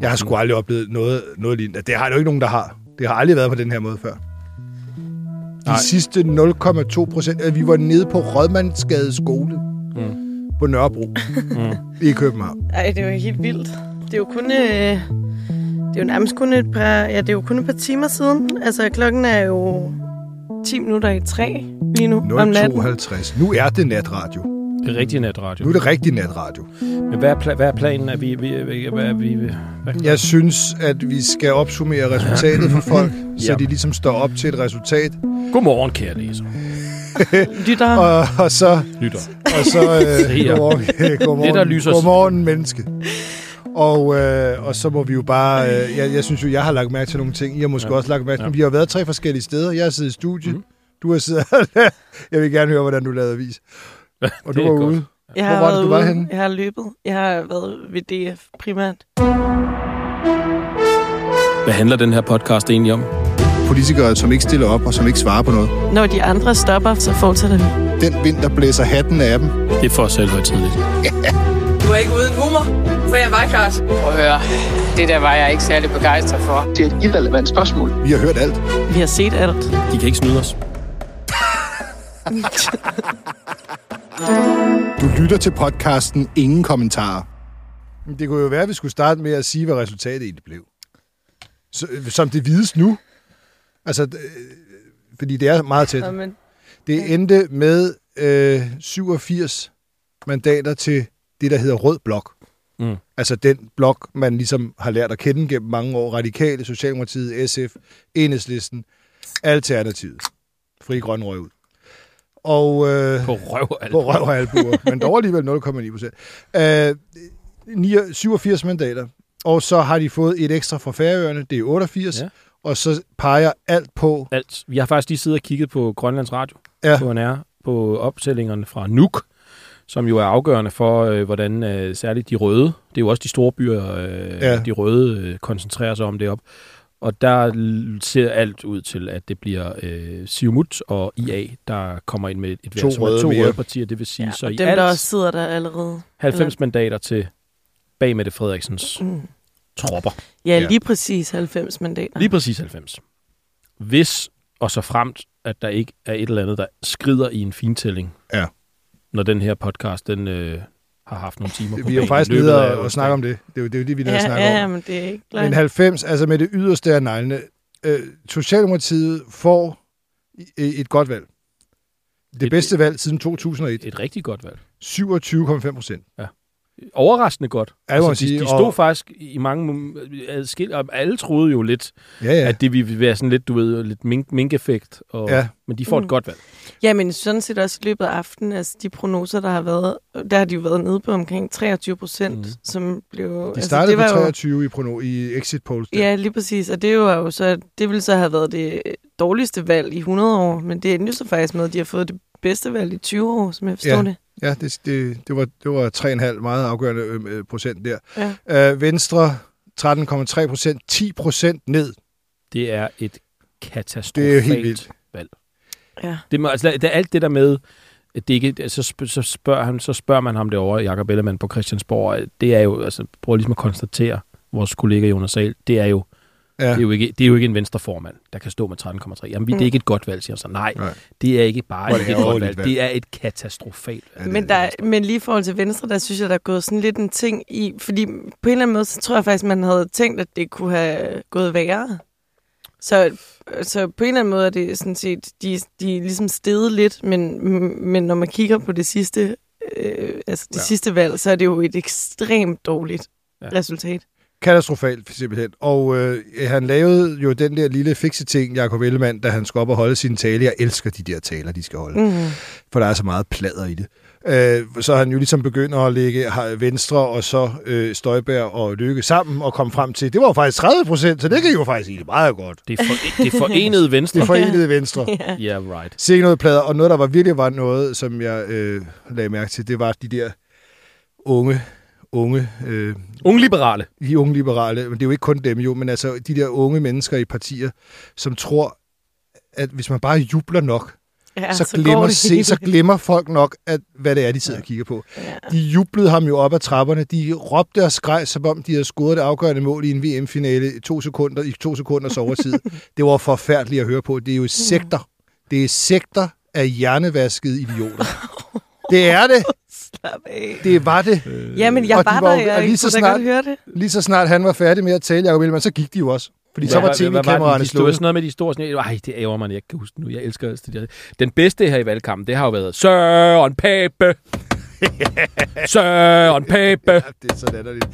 Jeg har sgu aldrig oplevet noget, noget lignende. Det har jo ikke nogen, der har. Det har aldrig været på den her måde før. De Nej. sidste 0,2 procent, at vi var nede på Rådmandsgade skole Mm. på Nørrebro Mm. i København. Ej, det er jo helt vildt. Det er jo kun... Øh, det er jo nærmest kun et par... Ja, det er jo kun et par timer siden. Altså, klokken er jo 10 minutter i tre lige nu om natten. 0,52. Nu er det natradio. Det er rigtig natradio. Nu er det rigtig natradio. Men hvad er, pla- hvad er planen? Er vi, vi, vi, hvad er vi, hvad? Jeg synes, at vi skal opsummere resultatet for folk, så de ligesom står op til et resultat. Godmorgen, kære læser. Lytter. Og, og så... Lytter. Og så øh, godmorgen, godmorgen, Det, der lyser- godmorgen menneske. Og, øh, og så må vi jo bare... Øh, jeg, jeg synes jo, jeg har lagt mærke til nogle ting. I har måske Ja. også lagt mærke til Ja. Vi har været tre forskellige steder. Jeg har siddet i studiet. Mm. Du har siddet... jeg vil gerne høre, hvordan du lavede avis. Og Det du var godt. ude. Jeg Hvor har var det, været du var ude. henne? Jeg har løbet. Jeg har været ved DF primært. Hvad handler den her podcast egentlig om? Politikere, som ikke stiller op og som ikke svarer på noget. Når de andre stopper, så fortsætter vi. Den vind, der blæser hatten af dem. Det er for selvhøjtidligt. Du er ikke uden humor, for jeg var klart. Prøv at høre, det der var jeg ikke særlig begejstret for. Det er et irrelevant spørgsmål. Vi har hørt alt. Vi har set alt. De kan ikke snyde os. Du lytter til podcasten Ingen Kommentarer. Det kunne jo være, at vi skulle starte med at sige, hvad resultatet egentlig blev. Så, som det vides nu. Altså, øh, fordi det er meget tæt. Jamen, Det endte med øh, 87 mandater til det, der hedder Rød Blok. Mm. Altså den blok, man ligesom har lært at kende gennem mange år. Radikale, Socialdemokratiet, SF, Enhedslisten, Alternativet. Fri Grøn røg ud. Og, øh, På røv alt. på røv og albuer, men dog alligevel 0,9 procent. Øh, 9 87 mandater, og så har de fået et ekstra fra Færøerne, det er 88, Ja. og så peger alt på... alt. Vi har faktisk lige siddet og kigget på Grønlands Radio Ja. på NR, på optællingerne fra Nuuk, som jo er afgørende for, øh, hvordan øh, særligt de røde, det er jo også de store byer, øh. Ja. de røde øh, koncentrerer sig om det op. Og der ser alt ud til, at det bliver øh, Siumut og IA, der kommer ind med et, et To som røde to røde partier. Det vil sige, ja, så og i dem, alt der sidder der allerede. 90 mandater til bag Mette Frederiksens Mm. tropper. Ja, Ja. lige præcis 90 mandater. Lige præcis 90. Hvis og så fremt, at der ikke er et eller andet, der skrider i en fintælling, Ja. når den her podcast den, øh, har haft nogle timer på Vi er jo faktisk nede og, snakke om det. Det er jo det, er jo det vi ja, og snakke ja, om. men det er ikke Men løgn. 90, altså med det yderste af neglene, øh, Socialdemokratiet får et godt valg. Det Et- bedste valg siden 2001. Et rigtig godt valg. 27,5 procent. Overraskende godt. Ja, altså, de, sige, de stod og- faktisk i mange mom- adskil, og alle troede jo lidt, Ja, ja. at det ville være sådan lidt, du ved, lidt mink, mink-effekt. Og, Ja. Men de får Mm. et godt valg. Ja, men sådan set også i løbet af aftenen, altså de prognoser, der har været, der har de jo været nede på omkring 23 procent, Mm. som blev... De startede altså, på det var 23 i, prono, i exit polls. der. Jo, ja, lige præcis, og det var jo så, det ville så have været det dårligste valg i 100 år, men det endte jo så faktisk med, at de har fået det bedste valg i 20 år, som jeg forstår Ja. det. Ja, det, det, det, var, det var 3,5 meget afgørende øh, øh, procent der. Ja. Øh, Venstre 13,3 procent, 10 procent ned. Det er et Det katastrofalt er jo helt vildt. valg. Ja. Det, må, altså, det er alt det der med, at det ikke, så, sp- så, spørger han, så spørger man ham derovre, Jakob Ellemann på Christiansborg. Det er jo, altså, prøv ligesom at konstatere, vores kollega Jonas Sahl, det er jo, Ja. det er jo, ikke, det er jo ikke en venstreformand, der kan stå med 13,3. Jamen, vi, det er ikke et godt valg, siger han så. Nej, Nej. det er ikke bare Hvor er ikke det et godt valg. valg. Det er et katastrofalt valg. Ja, det Men, er der, men lige i forhold til Venstre, der synes jeg, der er gået sådan lidt en ting i, fordi på en eller anden måde, så tror jeg faktisk, man havde tænkt, at det kunne have gået værre. Så, så på en eller anden måde er det sådan set, de, de er ligesom steget lidt, men, men når man kigger på det sidste, øh, altså det Ja. sidste valg, så er det jo et ekstremt dårligt ja. resultat. Katastrofalt, simpelthen. Og øh, han lavede jo den der lille fikse ting, Jacob Ellemann, da han skulle op og holde sin tale. Jeg elsker de der taler, de skal holde. Mm. for der er så meget plader i det. Øh, så han jo ligesom begynder at lægge har- Venstre og så øh, Støjberg og Lykke sammen og komme frem til, det var jo faktisk 30 procent, så det gik jo faktisk egentlig meget godt. Det er, for, det er forenede venstre. Det forenede Venstre. Ja. Ja, yeah, right. Se noget plader, og noget, der var virkelig var noget, som jeg øh, lagde mærke til, det var de der unge, unge, øh, Unge liberale. de unge liberale, men det er jo ikke kun dem jo, men altså de der unge mennesker i partier, som tror, at hvis man bare jubler nok, Ja, så, så glemmer, se, så glemmer folk nok, at, hvad det er, de sidder ja. og kigger på. Ja. De jublede ham jo op ad trapperne. De råbte og skreg, som om de havde scoret det afgørende mål i en VM-finale i to sekunder, i to sekunders overtid. det var forfærdeligt at høre på. Det er jo sekter. Det er sekter af hjernevaskede idioter. Det er det. Slap af. Det var det. Jamen, jeg Og de var var der, jeg lige så snart- høre det. Lige så snart han var færdig med at tale, Jacob Ellemann, så gik de jo også. Fordi så var tv-kameraerne Det var slået. sådan noget med de store... Sådan, ej, det ærger mig, jeg ikke kan huske nu. Jeg elsker det der. Den bedste her i valgkampen, det har jo været Søren Pape. Søren Pape. Ja, det er så latterligt.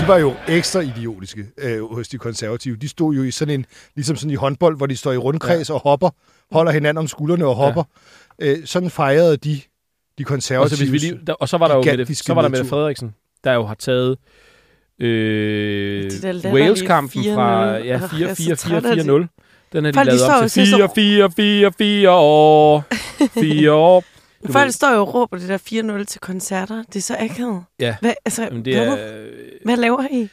De var jo ekstra idiotiske øh, hos de konservative. De stod jo i sådan en, ligesom sådan i håndbold, hvor de står i rundkreds ja. og hopper, holder hinanden om skuldrene og hopper. Ja. Øh, sådan fejrede de, de Og så, konservative. hvis vi lige, der, og så var der jo Mette, så var der Mette. Frederiksen, der jo har taget øh, Wales-kampen fra 4-0. ja, Åh, jeg er så 4-4-4-4-0. træt af det. Den har de Folk, lavet jo til til så- 4-4-4-4 år. 4 år. Du Folk ved- står jo og råber det der 4-0 til koncerter. Det er så akavet. Ja, Hvad, altså, Jamen, det hvad, er... hvad laver I?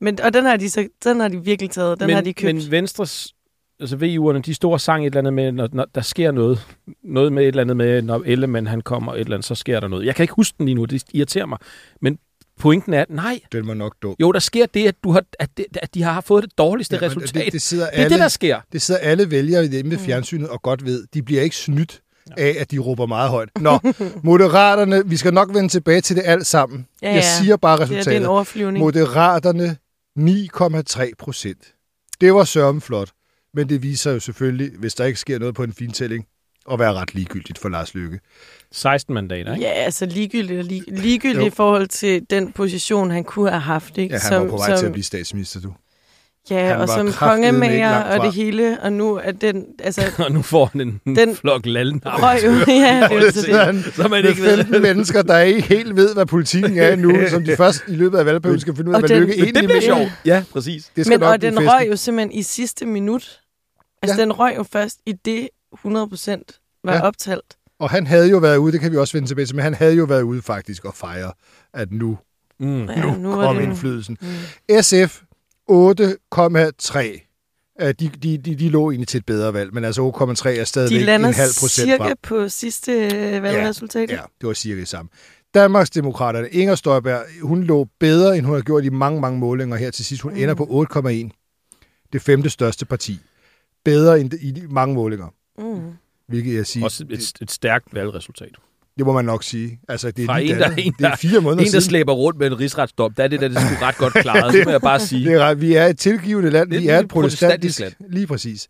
Men, og den har de, så, den har de virkelig taget. Den men, har de købt. Men Venstres, altså VU'erne, de store sang et eller andet med, når, når der sker noget. Noget med et eller andet med, når Ellemann han kommer et eller andet, så sker der noget. Jeg kan ikke huske den lige nu, det irriterer mig. Men pointen er, at nej, Den var nok dum. jo, der sker det, at, du har, at, det, at de har fået det dårligste Ja, resultat. Det, det, sidder det er alle, det, der sker. det sidder alle vælgere hjemme Mm. ved fjernsynet og godt ved. De bliver ikke snydt af, at de råber meget højt. Nå, moderaterne, vi skal nok vende tilbage til det alt sammen. Ja, Jeg ja. siger bare det, er, det er resultatet. en overflyvning. Moderaterne 9,3 procent. Det var sørme flot, men det viser jo selvfølgelig, hvis der ikke sker noget på en fintælling, at være ret ligegyldigt for Lars Løkke. 16 mandater, ikke? Ja, altså ligegyldigt, lig, ligegyldigt i forhold til den position, han kunne have haft. Ikke? Ja, han var på vej til at blive statsminister, du. Ja, han og som kongemager og det hele, og nu er den, altså, Og nu får han en, en Den- flok lallenavn. røg ja, det er jo så det. han Så man ikke ved. 15 mennesker, der ikke helt ved, hvad politikken er nu, som de først i løbet af valgperioden skal finde ud af, hvad den- Men egentlig Det bliver sjovt. Ja, præcis. Det skal Men nok og den festen. røg jo simpelthen i sidste minut. Altså, Ja. den røg jo først i det 100 procent var Ja. ja. optalt. Og han havde jo været ude, det kan vi også vende tilbage til, men han havde jo været ude faktisk og fejre, at nu, Mm. Ja, nu var kom det- indflydelsen. Mm. SF 8,3. Øh, De, de, de, de lå egentlig til et bedre valg, men altså 8,3 er stadigvæk en halv procent cirka frem. på sidste øh, valgresultat. Ja, det var cirka det samme. Danmarksdemokraterne, Inger Støjberg, hun lå bedre, end hun har gjort i mange, mange målinger her til sidst. Hun Mm. ender på 8,1. Det femte største parti. Bedre end i mange målinger. Mm. Hvilket jeg siger, Også det, et, et stærkt valgresultat. det må man nok sige. Altså, det er, Fra lige en, der- en, det er fire måneder En, der siden. slæber rundt med en rigsretsdom, der er det der, det er sgu ret godt klaret. Det må jeg bare sige. Det er, ret. vi er et tilgivende land. Det er Vi er et protestantisk protestantisk Lige præcis.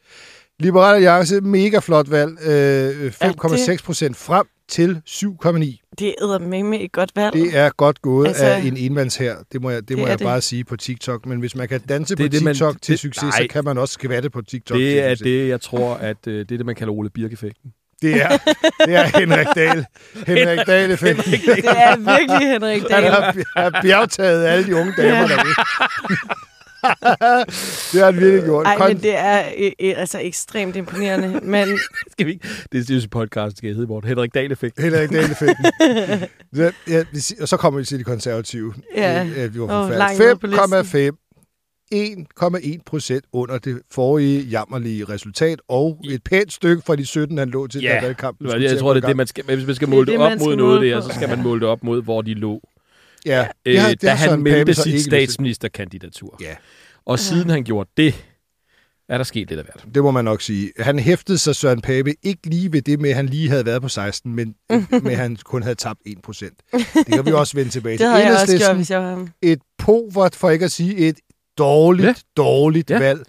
Liberal Alliance, mega flot valg. Øh, 5,6 procent frem til 7,9. Det er med et godt valg. Det er godt gået altså, af en enmandshær. Det må jeg, det det må er jeg det. bare sige på TikTok. Men hvis man kan danse Det på er det, man- TikTok til det- succes, nej. så kan man også skvatte på TikTok til Det er succes. det, jeg tror, at øh, det er det, man kalder Ole Birk-effekten. Det er, det er Henrik Dahl. Henrik Dahl effekten. det er virkelig Henrik Han Dahl. har, har bjergtaget alle de unge damer Ja. derude. det har han virkelig gjort. Ej, Kon- men det er øh, øh, altså ekstremt imponerende. Men Skal vi ikke? Det er jo en podcast, skal jeg hedde, Morten. Henrik Dahl-effekten. Henrik Dahl-effekten. Så, ja, og så kommer vi til de konservative. Ja. Øh, øh, vi var Åh, forfærdelige. langt nede på listen. 5,5. 1,1 procent under det forrige jammerlige resultat, og et pænt stykke fra de 17, han lå til, Ja, da valgkampen Jeg, jeg tror, det er det, man skal, hvis man skal måle det, det, op mod noget der, så skal man måle det op mod, hvor de lå. Ja, Øh, det har, det da han Søren meldte sit ikke statsministerkandidatur. Ja, Og siden han gjorde det, er der sket lidt af hvert. det må man nok sige. Han hæftede sig Søren Pape ikke lige ved det med, at han lige havde været på 16, men med, at han kun havde tabt 1 procent. Det kan vi også vende tilbage det til. havde jeg også gjort, hvis jeg var ham. et povert, for ikke at sige et dårligt, Ja. dårligt Ja. valg.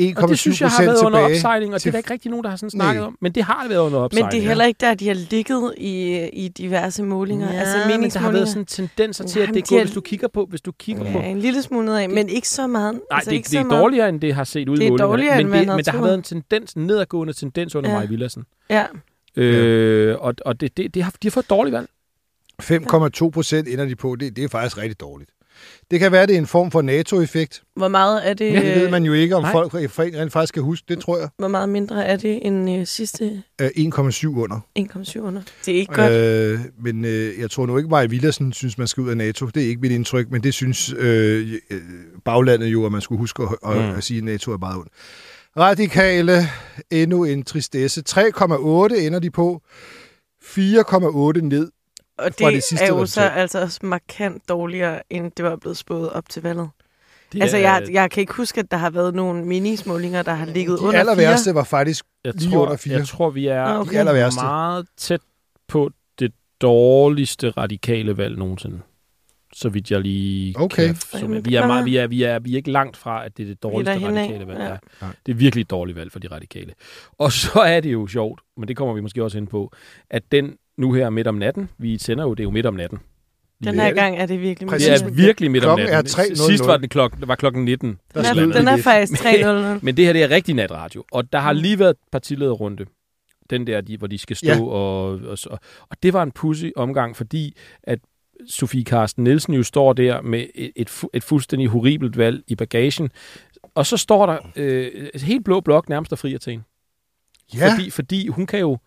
1,7 Og det synes jeg har procent været under tilbage. opsejling, og det til- er der ikke rigtig nogen, der har sådan snakket Nej. om. Men det har det været under opsejling. Men det er heller ikke der, de har ligget i, i diverse målinger. Ja, altså men der har været sådan tendenser til, at Jamen, det er de har- gået, hvis du kigger på, hvis du kigger på. Ja, en lille smule nedad, men ikke så meget. Nej, altså, det, ikke det er dårligere, end det har set ud i Det er målingerne. dårligere, men det, men der har været en tendens, en nedadgående tendens under Ja. Maja Villadsen. Ja. Øh, og og det, det, det har, de har fået et dårligt valg. 5,2 procent ender de på. Det, det er faktisk rigtig dårligt. Det kan være, det er en form for NATO-effekt. Hvor meget er det, Det ved man jo ikke, om nej. folk rent faktisk kan huske. Det tror jeg. hvor meget mindre er det end øh, sidste Øh, 1,7 under. 1,7 under? Det er ikke godt. Øh, men øh, jeg tror nu ikke, Maja Villadsen synes, man skal ud af NATO. Det er ikke mit indtryk, men det synes øh, øh, baglandet jo, at man skulle huske at, at, Mm. at sige, at NATO er meget ondt. Radikale, endnu en tristesse. 3,8 ender de på. 4,8 ned. Og fra det, det sidste er jo så altså også markant dårligere, end det var blevet spået op til valget. Det Altså, er- jeg, jeg kan ikke huske, at der har været nogle minismålinger, der har ligget De under aller fire. værste var faktisk jeg lige tror, under fire. Jeg tror, vi er Ah, okay. de aller værste. meget tæt på det dårligste radikale valg nogensinde. Så vidt jeg lige Okay. kan. Jamen, vi, er meget, vi, er, vi, er, vi er ikke langt fra, at det er det dårligste radikale valg. ja. Ja. Det er virkelig et dårligt valg for de radikale. Og så er det jo sjovt, men det kommer vi måske også ind på, at den nu her midt om natten, vi sender jo, det er jo midt om natten. Den her gang er det virkelig Præcis. Det er virkelig midt om Klokken er natten. 3.00. Sidst var, det klok, var klokken 19. Der Den er, den er faktisk 3-0. Men det her, det er rigtig natradio. Og der har Mm. lige været partilederrunde. Den der, de, hvor de skal stå. Ja. Og, og, og, og det var en pussy omgang, fordi at Sofie Karsten Nielsen jo står der med et, et, fu- et fuldstændig horribelt valg i bagagen. Og så står der øh, et helt blå blok nærmest og fri til hende. Ja, Fordi, fordi hun kan jo,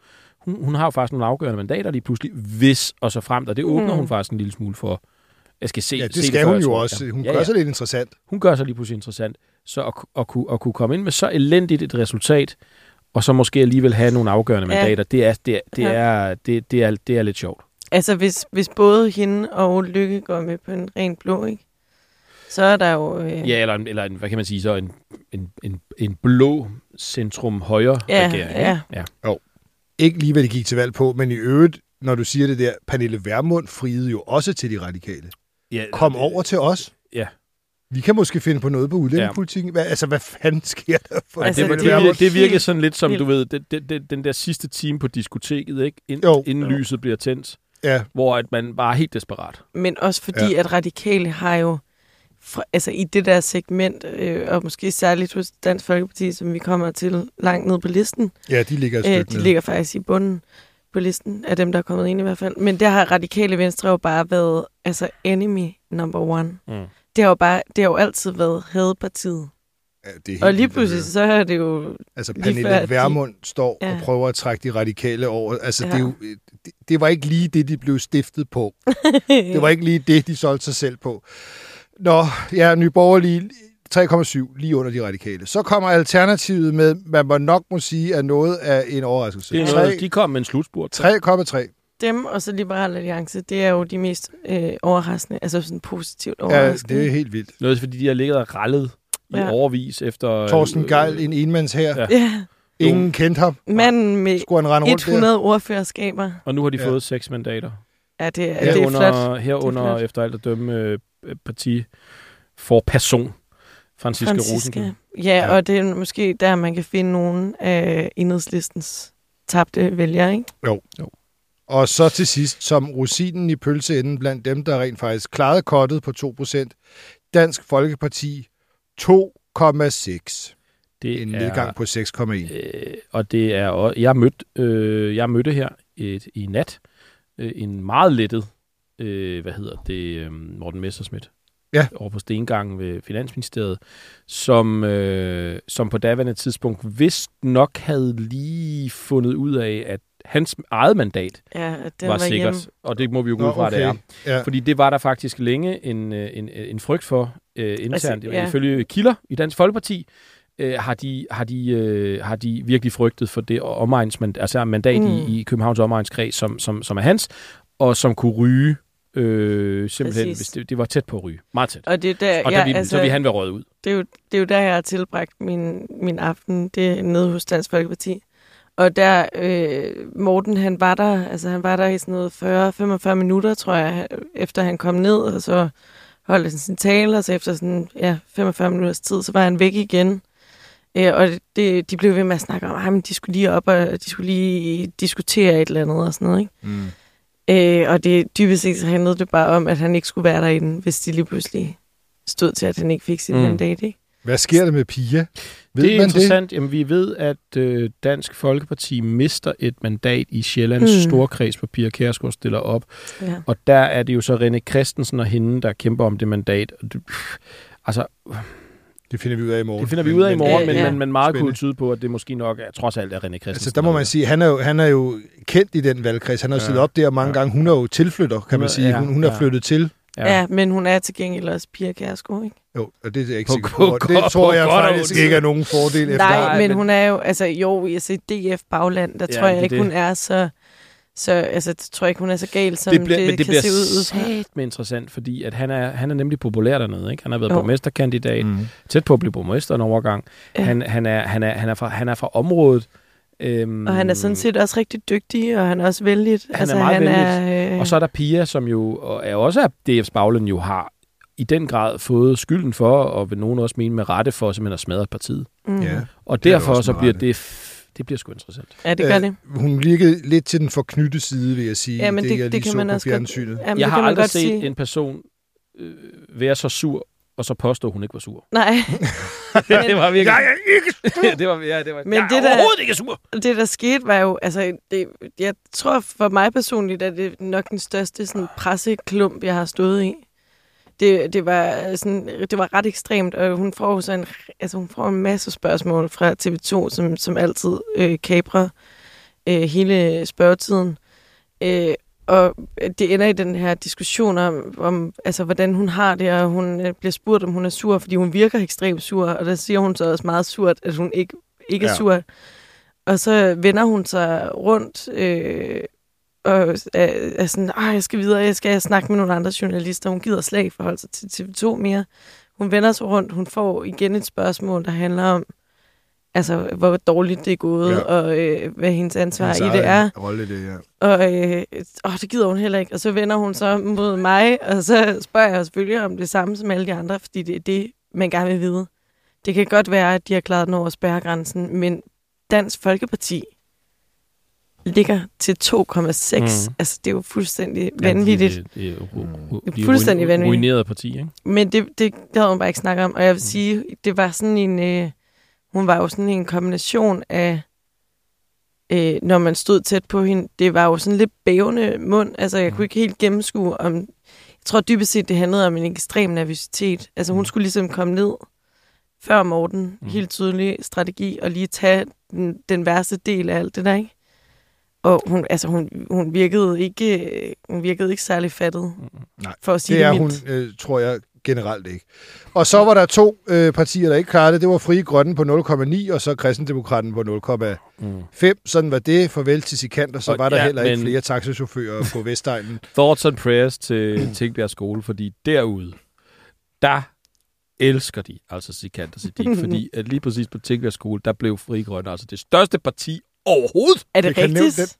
hun, hun har jo faktisk nogle afgørende mandater lige pludselig, hvis og så fremt, og det åbner Mm. hun faktisk en lille smule for. Jeg skal se, ja se det skal før, hun jo også. Hun ja, gør ja. sig lidt interessant. Hun gør sig lige pludselig interessant. Så at, at, kunne, at kunne komme ind med så elendigt et resultat, og så måske alligevel have nogle afgørende Ja. mandater, det er, det, er, det, Ja. er, det, det, er, det er lidt sjovt. Altså, hvis, hvis både hende og Lykke går med på en ren blå, ikke? så er der jo... Øh, Ja, eller, en, eller en, hvad kan man sige så, en, en, en, en blå centrum-højre Ja, regering. ja. ja. Ikke lige, hvad de gik til valg på, men i øvrigt, når du siger det der, Pernille Vermund friede jo også til de radikale. ja Kom det- over til os. Ja. Vi kan måske finde på noget på udlændingepolitikken. Hvad, altså, hvad fanden sker der for Altså, det, det, det, det virker sådan lidt som, du ved, det, det, det, den der sidste time på diskoteket, ikke? Ind, Jo. inden Jo. lyset bliver tændt, Ja, hvor at man bare er helt desperat. Men også fordi, Ja. ja. at radikale har jo, fra, altså i det der segment, øh, og måske særligt hos Dansk Folkeparti, som vi kommer til langt ned på listen, ja, de ligger et øh, de ned. ligger faktisk i bunden på listen af dem, der er kommet ind i hvert fald. Men der har radikale venstre jo bare været altså enemy number one. Mm. Det har jo, bare, det har jo altid været hadepartiet. Ja, det er helt Og lige pludselig, så er det jo... Altså, Pernille før, at de- Vermund står og Ja. prøver at trække de radikale over. Altså, Ja. det, er jo, det, det var ikke lige det, de blev stiftet på. Det var ikke lige det, de solgte sig selv på. Nå, ja, Nye Borgerlige 3,7, lige under de radikale. Så kommer Alternativet med, man nok må sige, er noget af en overraskelse. Det er noget, de kom med en slutspurt. 3,3. Dem og så Liberal Alliance, det er jo de mest øh, overraskende, altså sådan positivt Ja, overraskende. det er helt vildt. Noget, fordi de har ligget og rallet i Ja. overvis efter... Torsten øh, Geil, en enmands her. Ja. Ja, Ingen kendte ham. manden med Skulle han rende rundt 100 ordførerskaber. Og nu har de Ja. fået seks mandater. Ja, det, er- Ja, det er Herunder, flot. herunder flot. efter alt at dømme øh, for person. Franziska, Franziska. Rosenkilde. Ja, Ja. og det er måske der, man kan finde nogle af enhedslistens tabte vælgere, ikke? Og så til sidst, som rosinen i pølseenden blandt dem, der rent faktisk klarede kottet på 2%, Dansk Folkeparti 2,6. Det En er, nedgang på 6,1. Øh, og det er også, jeg mødte, øh, jeg mødte her et, i nat øh, en meget lettet, øh, hvad hedder det, øh, Morten Messerschmidt. Ja. Over på Stengangen ved Finansministeriet, som, øh, som på daværende tidspunkt vist nok havde lige fundet ud af, at hans eget mandat Ja, at den var, var, sikkert. hjemme. Og det må vi jo gå ud fra, det er. Ja. Fordi det var der faktisk længe en, øh, en, en frygt for øh, internt. Altså, ja. Ifølge kilder i Dansk Folkeparti øh, har, de, har, de, øh, har de virkelig frygtet for det omegnsmandat, altså mandat. Mm. i, i Københavns omegnskreds, som, som, som er hans, og som kunne ryge øh, simpelthen, Præcis. hvis det, det var tæt på at ryge. Meget tæt. Og det er der, Og ja, der vi, altså, så vi han være røget ud. det, er jo, det er jo der, jeg har tilbragt min, min aften. Det er nede hos Dansk Folkeparti. Og der, øh, Morten, han var der, altså han var der i sådan noget 40-45 minutter, tror jeg, efter han kom ned, og så holdt han sin tale, og så efter sådan, ja, 45 minutters tid, så var han væk igen. Øh, og det, de blev ved med at snakke om, at de skulle lige op, og de skulle lige diskutere et eller andet og sådan noget, ikke? Mm. Øh, og det dybest set så handlede det bare om, at han ikke skulle være derinde, hvis de lige pludselig stod til, at han ikke fik sit Mm. mandat, ikke? Hvad sker der med Pia? Ved det er man interessant. Jamen, vi ved, at øh, Dansk Folkeparti mister et mandat i Sjællands Mm. storkreds, hvor Pia Kærsgaard stiller op. Ja. Og der er det jo så René Christensen og hende, der kæmper om det mandat. Det, altså, det? Finder vi ud af i morgen. det finder vi ud af i morgen, Ja, men, ja. men, men meget Spændende. kunne tyde på, at det måske nok er, trods alt er René Christensen. Altså, der må man sige, han er jo, han er jo kendt i den valgkreds. Han har jo Ja. siddet op der mange Ja. gange. Hun er jo tilflytter, kan Hun man sige. ja, Hun, hun er ja. flyttet til Ja. ja, men hun er til gengæld også Pia Kærsgaard, ikke? Jo, og det er jeg ikke På sikker på. Det tror på jeg faktisk ikke er nogen fordel efter. Nej, men, men- hun er jo, altså jo, i altså, DF bagland, der Ja, tror jeg ikke, det. hun er så, så altså, det tror jeg ikke, hun er så gal, som det det, bliver, det men det kan bliver se ud. udefra. sat med interessant, fordi at han, er, han er nemlig populær dernede. Ikke? Han har været Jo. borgmesterkandidat, Mm. tæt på at blive borgmester en overgang. Ja. Han, han, er, han, er, han, er fra, han er fra området. Øhm, Og han er sådan set også rigtig dygtig, og han er også vældig. Han er meget er, øh, Og så er der Pia, som jo og er også af DF's bagland, jo har i den grad fået skylden for, og vil nogen også mene med rette for, simpelthen at smadre partiet. mm. Ja. Og Det er derfor også så bliver rette. det, det bliver sgu interessant. ja, det gør Øh, det. Hun virkede lidt til den forknytte side, vil jeg sige. Ja, men det, jeg det, lige kan så man på også godt, jamen, jeg det har aldrig set sige. en person øh, være så sur, og så påstå, at hun ikke var sur. Nej, det var virkelig... Jeg er ikke det var, ja, det var, Men jeg det er der- overhovedet ikke sur. det der skete var jo, altså, det, jeg tror for mig personligt, at det er nok den største sådan, presseklump, jeg har stået i. Det, det, var sådan, det var ret ekstremt, og hun får så en, altså, hun får en masse spørgsmål fra TV2, som, som altid øh, kabrer øh, hele spørgetiden. Øh, og det ender i den her diskussion om, om altså, hvordan hun har det, og hun øh, bliver spurgt, om hun er sur, fordi hun virker ekstremt sur, og der siger hun så også meget surt, at hun ikke, ikke er Ja. sur. Og så vender hun sig rundt øh, og er, er sådan, Ej, jeg skal videre, jeg skal snakke med nogle andre journalister. Hun gider slet ikke forholde sig til TV2 mere. Hun vender sig rundt, hun får igen et spørgsmål, der handler om, altså, hvor dårligt det er gået, Ja. og øh, hvad hendes ansvar Hendes i det er. Rolle, det, ja. Og øh, åh, det gider hun heller ikke. Og så vender hun så mod mig, og så spørger jeg selvfølgelig om det samme som alle de andre, fordi det er det, man gerne vil vide. Det kan godt være, at de har klaret den over spærregrænsen, men Dansk Folkeparti ligger til 2,6. Mm. Mm. Altså, det er jo fuldstændig vanvittigt. Ja, det, det, er ru- Det er de er fuldstændig vanvittigt. Ruineret parti, ikke? Men det, det, det havde hun bare ikke snakket om. Og jeg vil sige, det var sådan en... Øh, hun var jo sådan en kombination af... Øh, når man stod tæt på hende, det var jo sådan lidt bævende mund. Altså, jeg kunne ikke helt gennemskue, om... Jeg tror dybest set, det handlede om en ekstrem nervøsitet. Altså, hun skulle ligesom komme ned før Morten, Mm. mm. helt tydelig strategi, og lige tage den, den værste del af alt det der, ikke? Og hun, altså, hun, hun, virkede ikke, hun virkede ikke særlig fattet, Nej, for at sige Det det, er hun, mildt. øh, tror jeg, generelt ikke. Og så var der to øh, partier, der ikke klarede det. Det var Frie Grønne på 0,9, og så Kristendemokraten på 0,5. Mm. Sådan var det. Farvel til Sikander, så Og var der ja, heller ikke men- flere taxachauffører på Vestegnen. Thoughts and prayers til Tingbjerg skole, fordi derude, der elsker de altså Sikander Siddiq, fordi at lige præcis på Tingbjerg skole, der blev Fri Grønne altså det største parti overhovedet. Er det nævne rigtigt?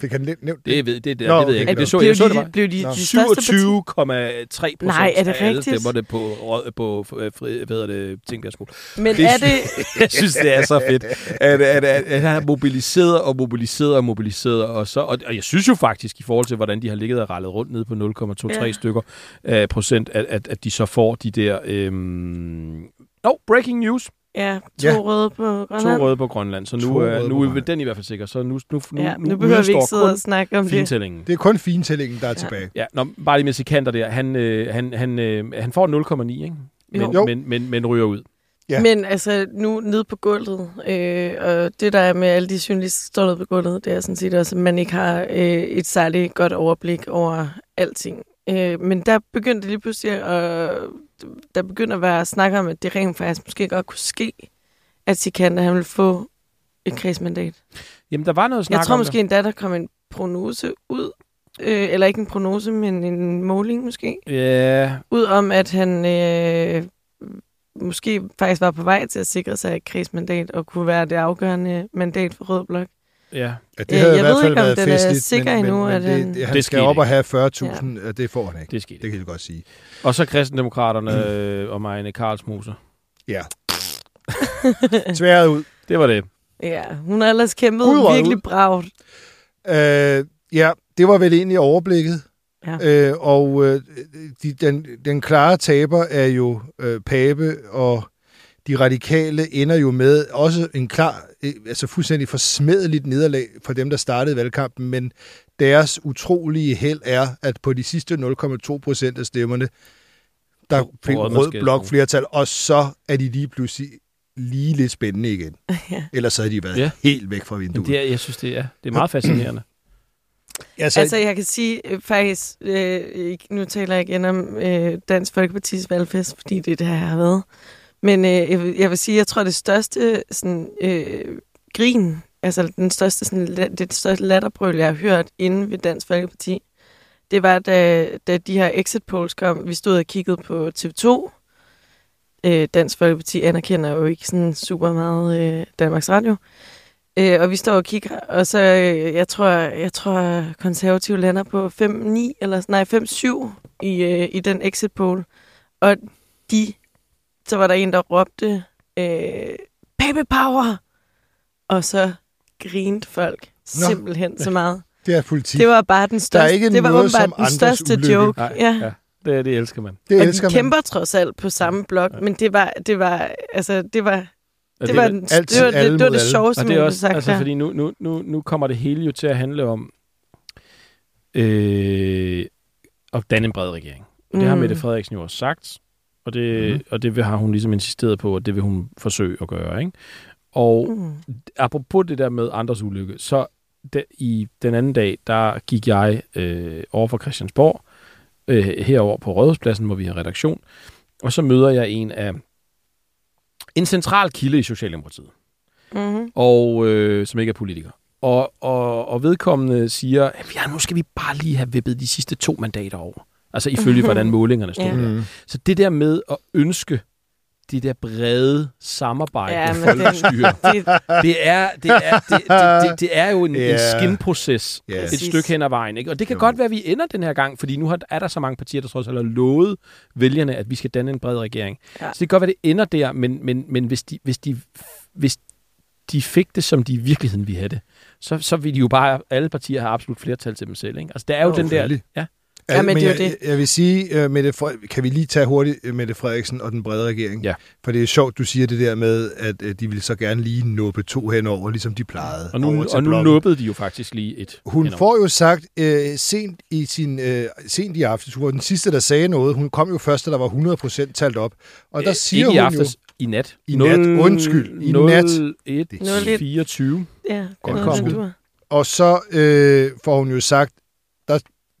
Fik han nævnt det? Det ved, det, det, Nå, det ved jeg ikke. Det så, blev jeg så, de, det var blev de, de største parti? 27,3 procent Nej, er det af alle rigtigt? stemmer det på, på fri, hvad hedder det, Tingbjerg skole. Men Det er det... jeg synes, det er så fedt, at, at, at, at han har mobiliseret og mobiliseret og mobiliseret. Og, så, og, og jeg synes jo faktisk, i forhold til, hvordan de har ligget og rallet rundt nede på 0,23 Ja. stykker øh, procent, at, at, at de så får de der... Øhm, no, breaking news. Ja, to Ja. røde på To Grønland. røde på Grønland. Så To nu, øh, nu er den i hvert fald sikker. Så nu, nu, nu, Ja, nu, nu behøver vi ikke sidde og kun snakke om det. fintællingen. Det er kun fintællingen, der er tilbage. Ja, når, bare lige med Sikander der. Han, øh, han, han, øh, han får 0,9, ikke? Men, Jo. men, men, men ryger ud. Ja. Men altså, nu nede på gulvet, øh, og det der er med alle de journalister, der står nede på gulvet, det er sådan set også, at man ikke har øh, et særligt godt overblik over alting. Øh, men der begyndte lige pludselig, at, der begynder at være snak om, at det rent faktisk måske godt kunne ske, at Sikander han vil få et kredsmandat. Jamen, der var noget snak Jeg tror om måske endda, der kom en prognose ud, øh, eller ikke en prognose, men en måling måske, det. Ja, ud om, at han øh, måske faktisk var på vej til at sikre sig et kredsmandat og kunne være det afgørende mandat for Rød Blok. Ja. Ja, det Øh, havde i jeg hvert ved fald ikke, om været den er festligt, sikker men, endnu, men, at han- det, han Det skal op og have 40.000, ja. det får han ikke. Det skete. Det kan jeg godt sige. Og så kristendemokraterne øh, og Marianne Karlsmoser. Ja. Tværet ud. Det var det. Ja, hun har ellers kæmpet Udrøget virkelig ud. bravt. Øh, ja, det var vel egentlig overblikket. Ja. Øh, og øh, de, den, den klare taber er jo øh, Pape, og de radikale ender jo med også en klar, øh, altså fuldstændig forsmedeligt nederlag for dem, der startede valgkampen, men deres utrolige held er, at på de sidste 0,2 procent af stemmerne, der fik rød blok flertal, og så er de lige pludselig lige lidt spændende igen. Ja. Ellers så havde de været Ja. helt væk fra Men vinduet. det er, jeg synes, det er, det er meget fascinerende. Altså, Altså, jeg kan sige øh, faktisk, øh, nu taler jeg igen om øh, Dansk Folkepartis valgfest, fordi det er jeg har været. Men øh, jeg, vil, jeg vil sige, jeg tror, det største sådan, øh, grin, altså den største, sådan, la- det største latterbrøl, jeg har hørt inde ved Dansk Folkeparti, det var, da, da de her exit polls kom. Vi stod og kiggede på TV2. Øh, Dansk Folkeparti anerkender jo ikke sådan super meget øh, Danmarks Radio. Øh, og vi står og kigger, og så, øh, jeg tror, jeg tror konservative lander på 5-9, eller nej, 5-7 i, øh, i den exit poll. Og de, så var der en, der råbte, øh, baby power! Og så grinte folk Nå. simpelthen så meget. det er politik. Det var bare den største, ikke det var noget som den største ulykke. joke. Nej, ja. ja. Det, det elsker man. det Og elsker de man. kæmper trods alt på samme blok, men det var, det var, altså, det var, Og det var, er- den, altid det, var, det, alle det, var det sjoveste, det er man også, sagt altså, der. fordi nu, nu, nu, nu kommer det hele jo til at handle om øh, at danne en bred regering. Og det har Mm. Mette Frederiksen jo også sagt, og det, mm. og det vil- har hun ligesom insisteret på, at det vil hun forsøge at gøre. Ikke? Og Mm. apropos det der med andres ulykke, så de, i den anden dag, der gik jeg øh, over for Christiansborg, øh, herover på Rådhuspladsen, hvor vi har redaktion, og så møder jeg en af en central kilde i Socialdemokratiet Mm-hmm. og øh, som ikke er politiker. Og, og, og vedkommende siger, at ja, nu skal vi bare lige have vippet de sidste to mandater over. Altså ifølge, hvordan målingerne stod. Ja. Ja. Mm. Så det der med at ønske det der brede samarbejde Ja, ja, men folkestyre, Det, det er, det, er, det, det, det, er jo en, Ja. en skinproces Ja. et stykke hen ad vejen. Ikke? Og det kan Jo. godt være, at vi ender den her gang, fordi nu har, er der så mange partier, der trods alt har lovet vælgerne, at vi skal danne en bred regering. Ja. Ja. Så det kan godt være, det ender der, men, men, men hvis, de, hvis, de, hvis de fik det, som de i virkeligheden ville have det, så, så vil de jo bare, alle partier have absolut flertal til dem selv. Ikke? Altså, der er jo Jo, den der... selvfølgelig. Ja. Ja, men det er jeg, det. Jeg, vil sige, uh, Mette Fre- kan vi lige tage hurtigt uh, Mette Frederiksen og den brede regering? Ja. For det er sjovt, du siger det der med, at uh, de ville så gerne lige nuppe to henover, ligesom de plejede. Og nu, og nu nubbede de jo faktisk lige et. Hun henover. får jo sagt øh, sent, i sin, øh, sent i aftes, hun var den sidste, der sagde noget. Hun kom jo først, da der var 100% talt op. Og der Øh, siger ikke hun i aftes, jo... i nat. I nat. Undskyld, i nat. 1, Nul et. 24. ja, Godt dur. Og så øh, får hun jo sagt,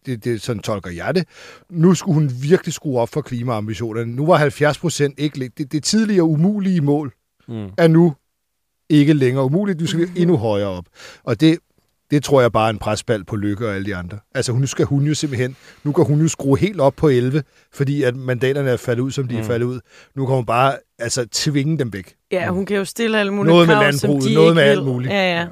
det, det, sådan tolker jeg det, nu skulle hun virkelig skrue op for klimaambitionerne. Nu var 70 procent ikke... Det, det tidligere umulige mål Mm. er nu ikke længere umuligt. Du skal endnu højere op. Og det, det tror jeg bare er en presbald på Lykke og alle de andre. Altså nu skal hun jo simpelthen, nu kan hun jo skrue helt op på 11, fordi at mandaterne er faldet ud, som de mm. er Mm. faldet ud. Nu kan hun bare altså, tvinge dem væk. Ja, hun kan jo stille alle mulige Noget med krav, som landbruget, de noget ikke med alt muligt. Ja, ja.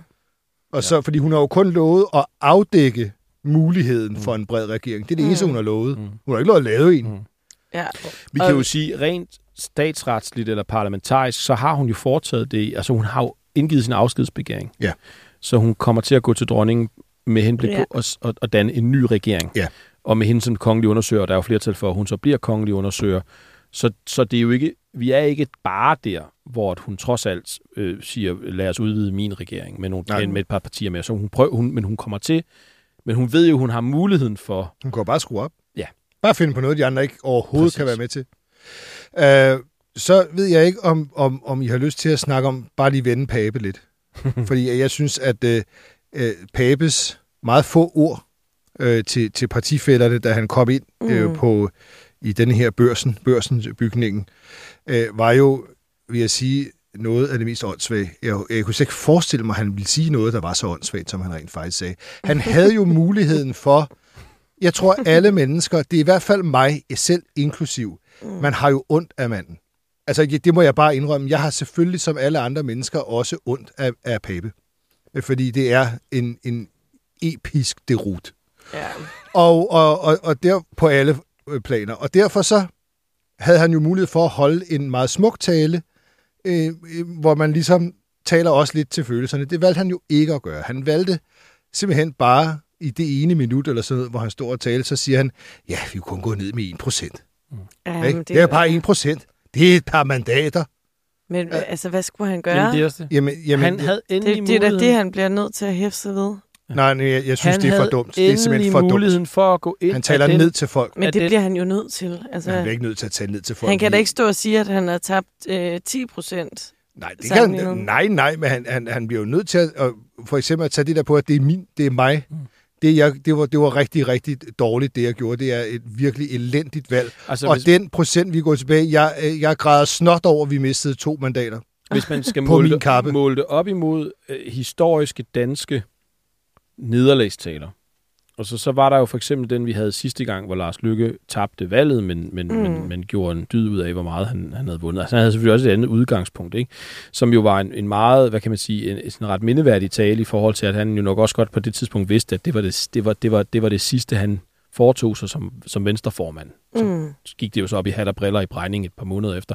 Og så, fordi hun har jo kun lovet at afdække muligheden for en bred regering. Det er det Mm. eneste, hun har lovet. Mm. Hun har ikke lovet at lave en. Mm. ja. Vi kan jo sige, rent statsretsligt eller parlamentarisk, så har hun jo foretaget det. Altså hun har jo indgivet sin afskedsbegæring. Ja. Så hun kommer til at gå til dronningen med henblik Ja. på at, at, at danne en ny regering. Ja. Og med hende som kongelig undersøger, der er jo flertal for, at hun så bliver kongelig undersøger. Så, så det er jo ikke, vi er ikke bare der, hvor at hun trods alt øh, siger, lad os udvide min regering med, nogle, Nej. med, med et par partier mere. Så hun prøver, hun, men hun kommer til, men hun ved jo, hun har muligheden for, Hun kan jo bare skrue op. Ja. Bare finde på noget, de andre ikke overhovedet Præcis. kan være med til. Uh, så ved jeg ikke, om, om, om I har lyst til at snakke om, bare lige vende Pape lidt. Fordi jeg synes, at uh, uh, Papes meget få ord uh, til, til partifælderne, da han kom ind mm. uh, på i den her børsen, børsens bygningen, uh, var jo, vil jeg sige, noget af det mest åndssvage. Jeg, jeg kunne ikke forestille mig, at han ville sige noget, der var så åndssvagt, som han rent faktisk sagde. Han havde jo muligheden for, jeg tror alle mennesker, det er i hvert fald mig selv inklusiv, man har jo ondt af manden. Altså, det må jeg bare indrømme. Jeg har selvfølgelig som alle andre mennesker også ondt af, af Pape. Fordi det er en, en episk derut. ja. Og, og, og, og der på alle øh, planer. Og derfor så havde han jo mulighed for at holde en meget smuk tale, øh, øh, hvor man ligesom taler også lidt til følelserne. Det valgte han jo ikke at gøre. Han valgte simpelthen bare i det ene minut eller sådan noget, hvor han står og taler, så siger han, ja, vi kunne kun gå ned med 1 procent. ja Ikke? Det er bare 1 procent. Det er et par mandater. Men altså, hvad skulle han gøre? Jamen, det er også det. Jamen, jamen, Han havde endelig det, det er da det, han bliver nødt til at hæfte sig ved. Nej, nej, jeg, jeg synes, han det er for dumt. Det er simpelthen for muligheden dumt. for at gå ind Han taler den, ned til folk. Men det det- bliver han jo nødt til. Altså, Han er ikke nødt til at tale ned til folk. han kan da ikke stå og sige, at han har tabt øh, 10 procent. Nej, det kan han, nej, nej, men han, han, han bliver jo nødt til at, at, for eksempel at tage det der på, at det er min, det er mig. Mm. det, jeg, det, var, det var rigtig, rigtig dårligt, det jeg gjorde. Det er et virkelig elendigt valg. Altså, og hvis, den procent, vi går tilbage, jeg, øh, jeg græder snot over, at vi mistede to mandater. hvis man skal på måle, min det, kappe. måle det op imod øh, historiske danske nederlagstaler, og så, så var der jo for eksempel den, vi havde sidste gang, hvor Lars Lykke tabte valget, men, men, mm. men, men gjorde en dyd ud af, hvor meget han, han havde vundet. Altså, han havde selvfølgelig også et andet udgangspunkt, ikke? som jo var en, en meget, hvad kan man sige, en, en ret mindeværdig tale i forhold til, at han jo nok også godt på det tidspunkt vidste, at det var det, det, var, det, var, det, var det sidste, han foretog sig som, som venstreformand. Så Mm. gik det jo så op i hat og briller i bregning et par måneder efter.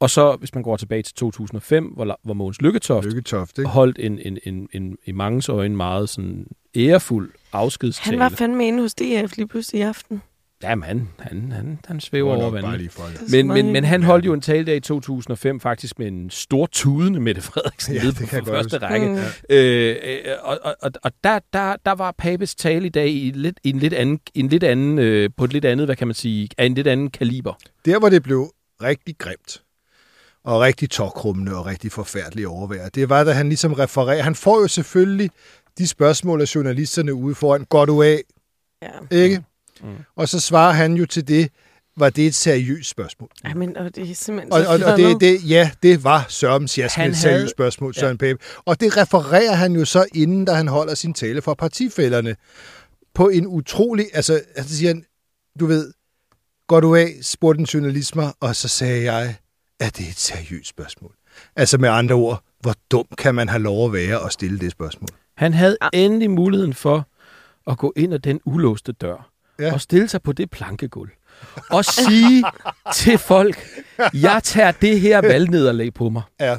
Og så, hvis man går tilbage til 2005, hvor, hvor Mogens Lykketoft Lykketoft, ikke? holdt en, en, en, en, i mangens øjne meget sådan ærefuld afskedstale. Han var fandme inde hos DF lige pludselig i aften. Jamen, han, han, han, han svæver over Bare vandet. Men, men, men han holdt jo en tale der i 2005 faktisk med en stor tudende Mette Frederiksen Ja, det på kan jeg på godt første huske. række. Mm. Øh, øh, og og, og, og der, der, der var Papes tale i dag i, lidt, i en lidt anden, en lidt anden øh, på et lidt andet, hvad kan man sige, af en lidt anden kaliber. Der, hvor det blev rigtig grimt, og rigtig tokrummende og rigtig forfærdeligt overvære, det var, da han ligesom refererer. Han får jo selvfølgelig de spørgsmål af journalisterne ude foran, går du af, Ja. ikke? Mm. Og så svarer han jo til det, var det et seriøst spørgsmål. Ej, men og det er simpelthen Og, og, og det, det, ja, det var Han med et havde- seriøst spørgsmål, Søren ja. Pape. Og det refererer han jo så inden, da han holder sin tale for partifælderne. På en utrolig... Altså, altså siger han, du ved, går du af, spurgte en journalist mig, og så sagde jeg, at det er et seriøst spørgsmål. Altså med andre ord, hvor dum kan man have lov at være og stille det spørgsmål? Han havde endelig muligheden for at gå ind ad den ulåste dør Ja. og stille sig på det plankegulv og sige til folk, jeg tager det her valgnederlag på mig. Ja,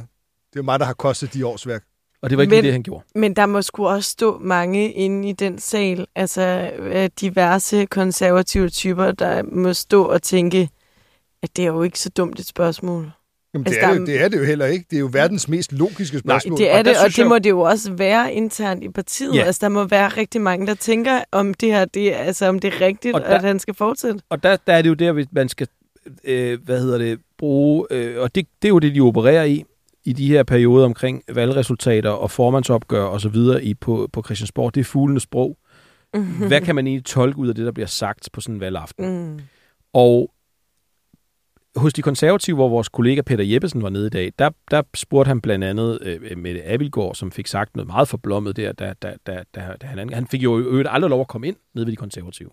det er mig, der har kostet de års værk. Og det var ikke Men- lige det, han gjorde. Men der må sgu også stå mange inde i den sal, altså øh, diverse konservative typer, der må stå og tænke, at det er jo ikke så dumt et spørgsmål. Jamen, Altså, det, er det, er- det er det jo heller ikke. Det er jo verdens mest logiske spørgsmål. Det er Og det, og det jeg- må det jo også være internt i partiet. Ja. Altså, der må være rigtig mange, der tænker, om det her, det, er- altså, om det er rigtigt, Og der- at han skal fortsætte. Og der, der er det jo der, hvis man skal, øh, hvad hedder det, bruge, øh, og det, det er jo det, de opererer i, i de her perioder omkring valgresultater og formandsopgør og så videre i, på, på Christiansborg. Det er fuglenes sprog. Hvad kan man egentlig tolke ud af det, der bliver sagt på sådan en valgaften? Mm. Og hos de konservative, hvor vores kollega Peter Jeppesen var nede i dag, der, der spurgte han blandt andet øh, Mette Abildgaard, som fik sagt noget meget forblommet der, da, da, da, da, da han, han fik jo øvrigt aldrig lov at komme ind nede ved de konservative.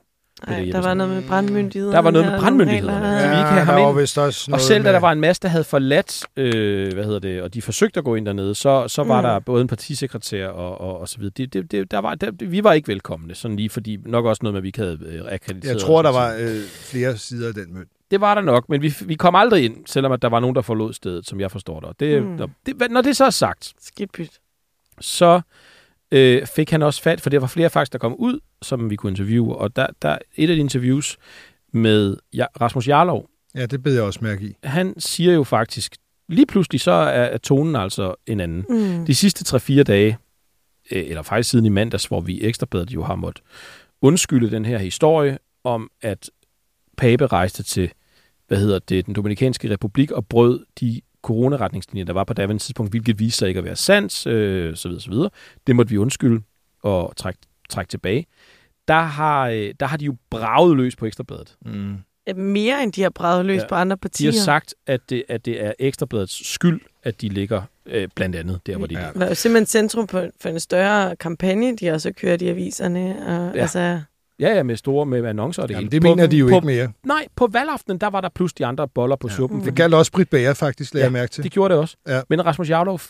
Ej, der var noget med brandmyndighederne. Der var noget med og brandmyndighederne. Så vi ikke have ind. vist også Og noget selv da der var en masse, der havde forladt, øh, hvad hedder det, og de forsøgte at gå ind dernede, så, så var Mm. der både en partisekretær og, og, og så videre. Det, det, det, der var, der, vi var ikke velkomne, sådan lige fordi nok også noget med, at vi ikke havde øh, akkrediteret Jeg tror, der og var øh, flere sider af den mønt. Det var der nok, men vi, vi kom aldrig ind, selvom at der var nogen, der forlod stedet, som jeg forstår det. Og Det, Mm. mm. det. Når det så er sagt, Skidt pyt. så øh, fik han også fat, for der var flere faktisk, der kom ud, som vi kunne interviewe, og der, der et af de interviews med ja, Rasmus Jarlov, Ja, det bed jeg også mærke i. han siger jo faktisk, lige pludselig så er, er tonen altså en anden. Mm. De sidste 3-4 dage, øh, eller faktisk siden i mandags, hvor vi Ekstrabladet jo har måttet undskylde den her historie om, at Pape rejste til, hvad hedder det, den Dominikanske Republik og brød de coronaretningslinjer, der var på daværende tidspunkt, hvilket viste sig ikke at være sandt, øh, så videre, så videre. Det måtte vi undskylde og trække, trække tilbage. Der har, øh, der har de jo braget løs på Ekstrabladet. Mm. Mere end de har braget løs Ja. på andre De partier. har sagt, at det, at det er Ekstrabladets skyld, at de ligger øh, blandt andet der, hvor de Ja. ligger. Det var jo simpelthen centrum for, for en større kampagne, de har så kørt i aviserne. Og, Ja. altså, Ja, ja, med store med annoncer og det Jamen, hele. det mener de jo på, ikke mere. Nej, på valgaftenen, der var der plus de andre boller på ja. suppen. Det galt også Britt Bager faktisk, lagde Ja, jeg mærke til. Det gjorde det også. Ja. Men Rasmus Jarlov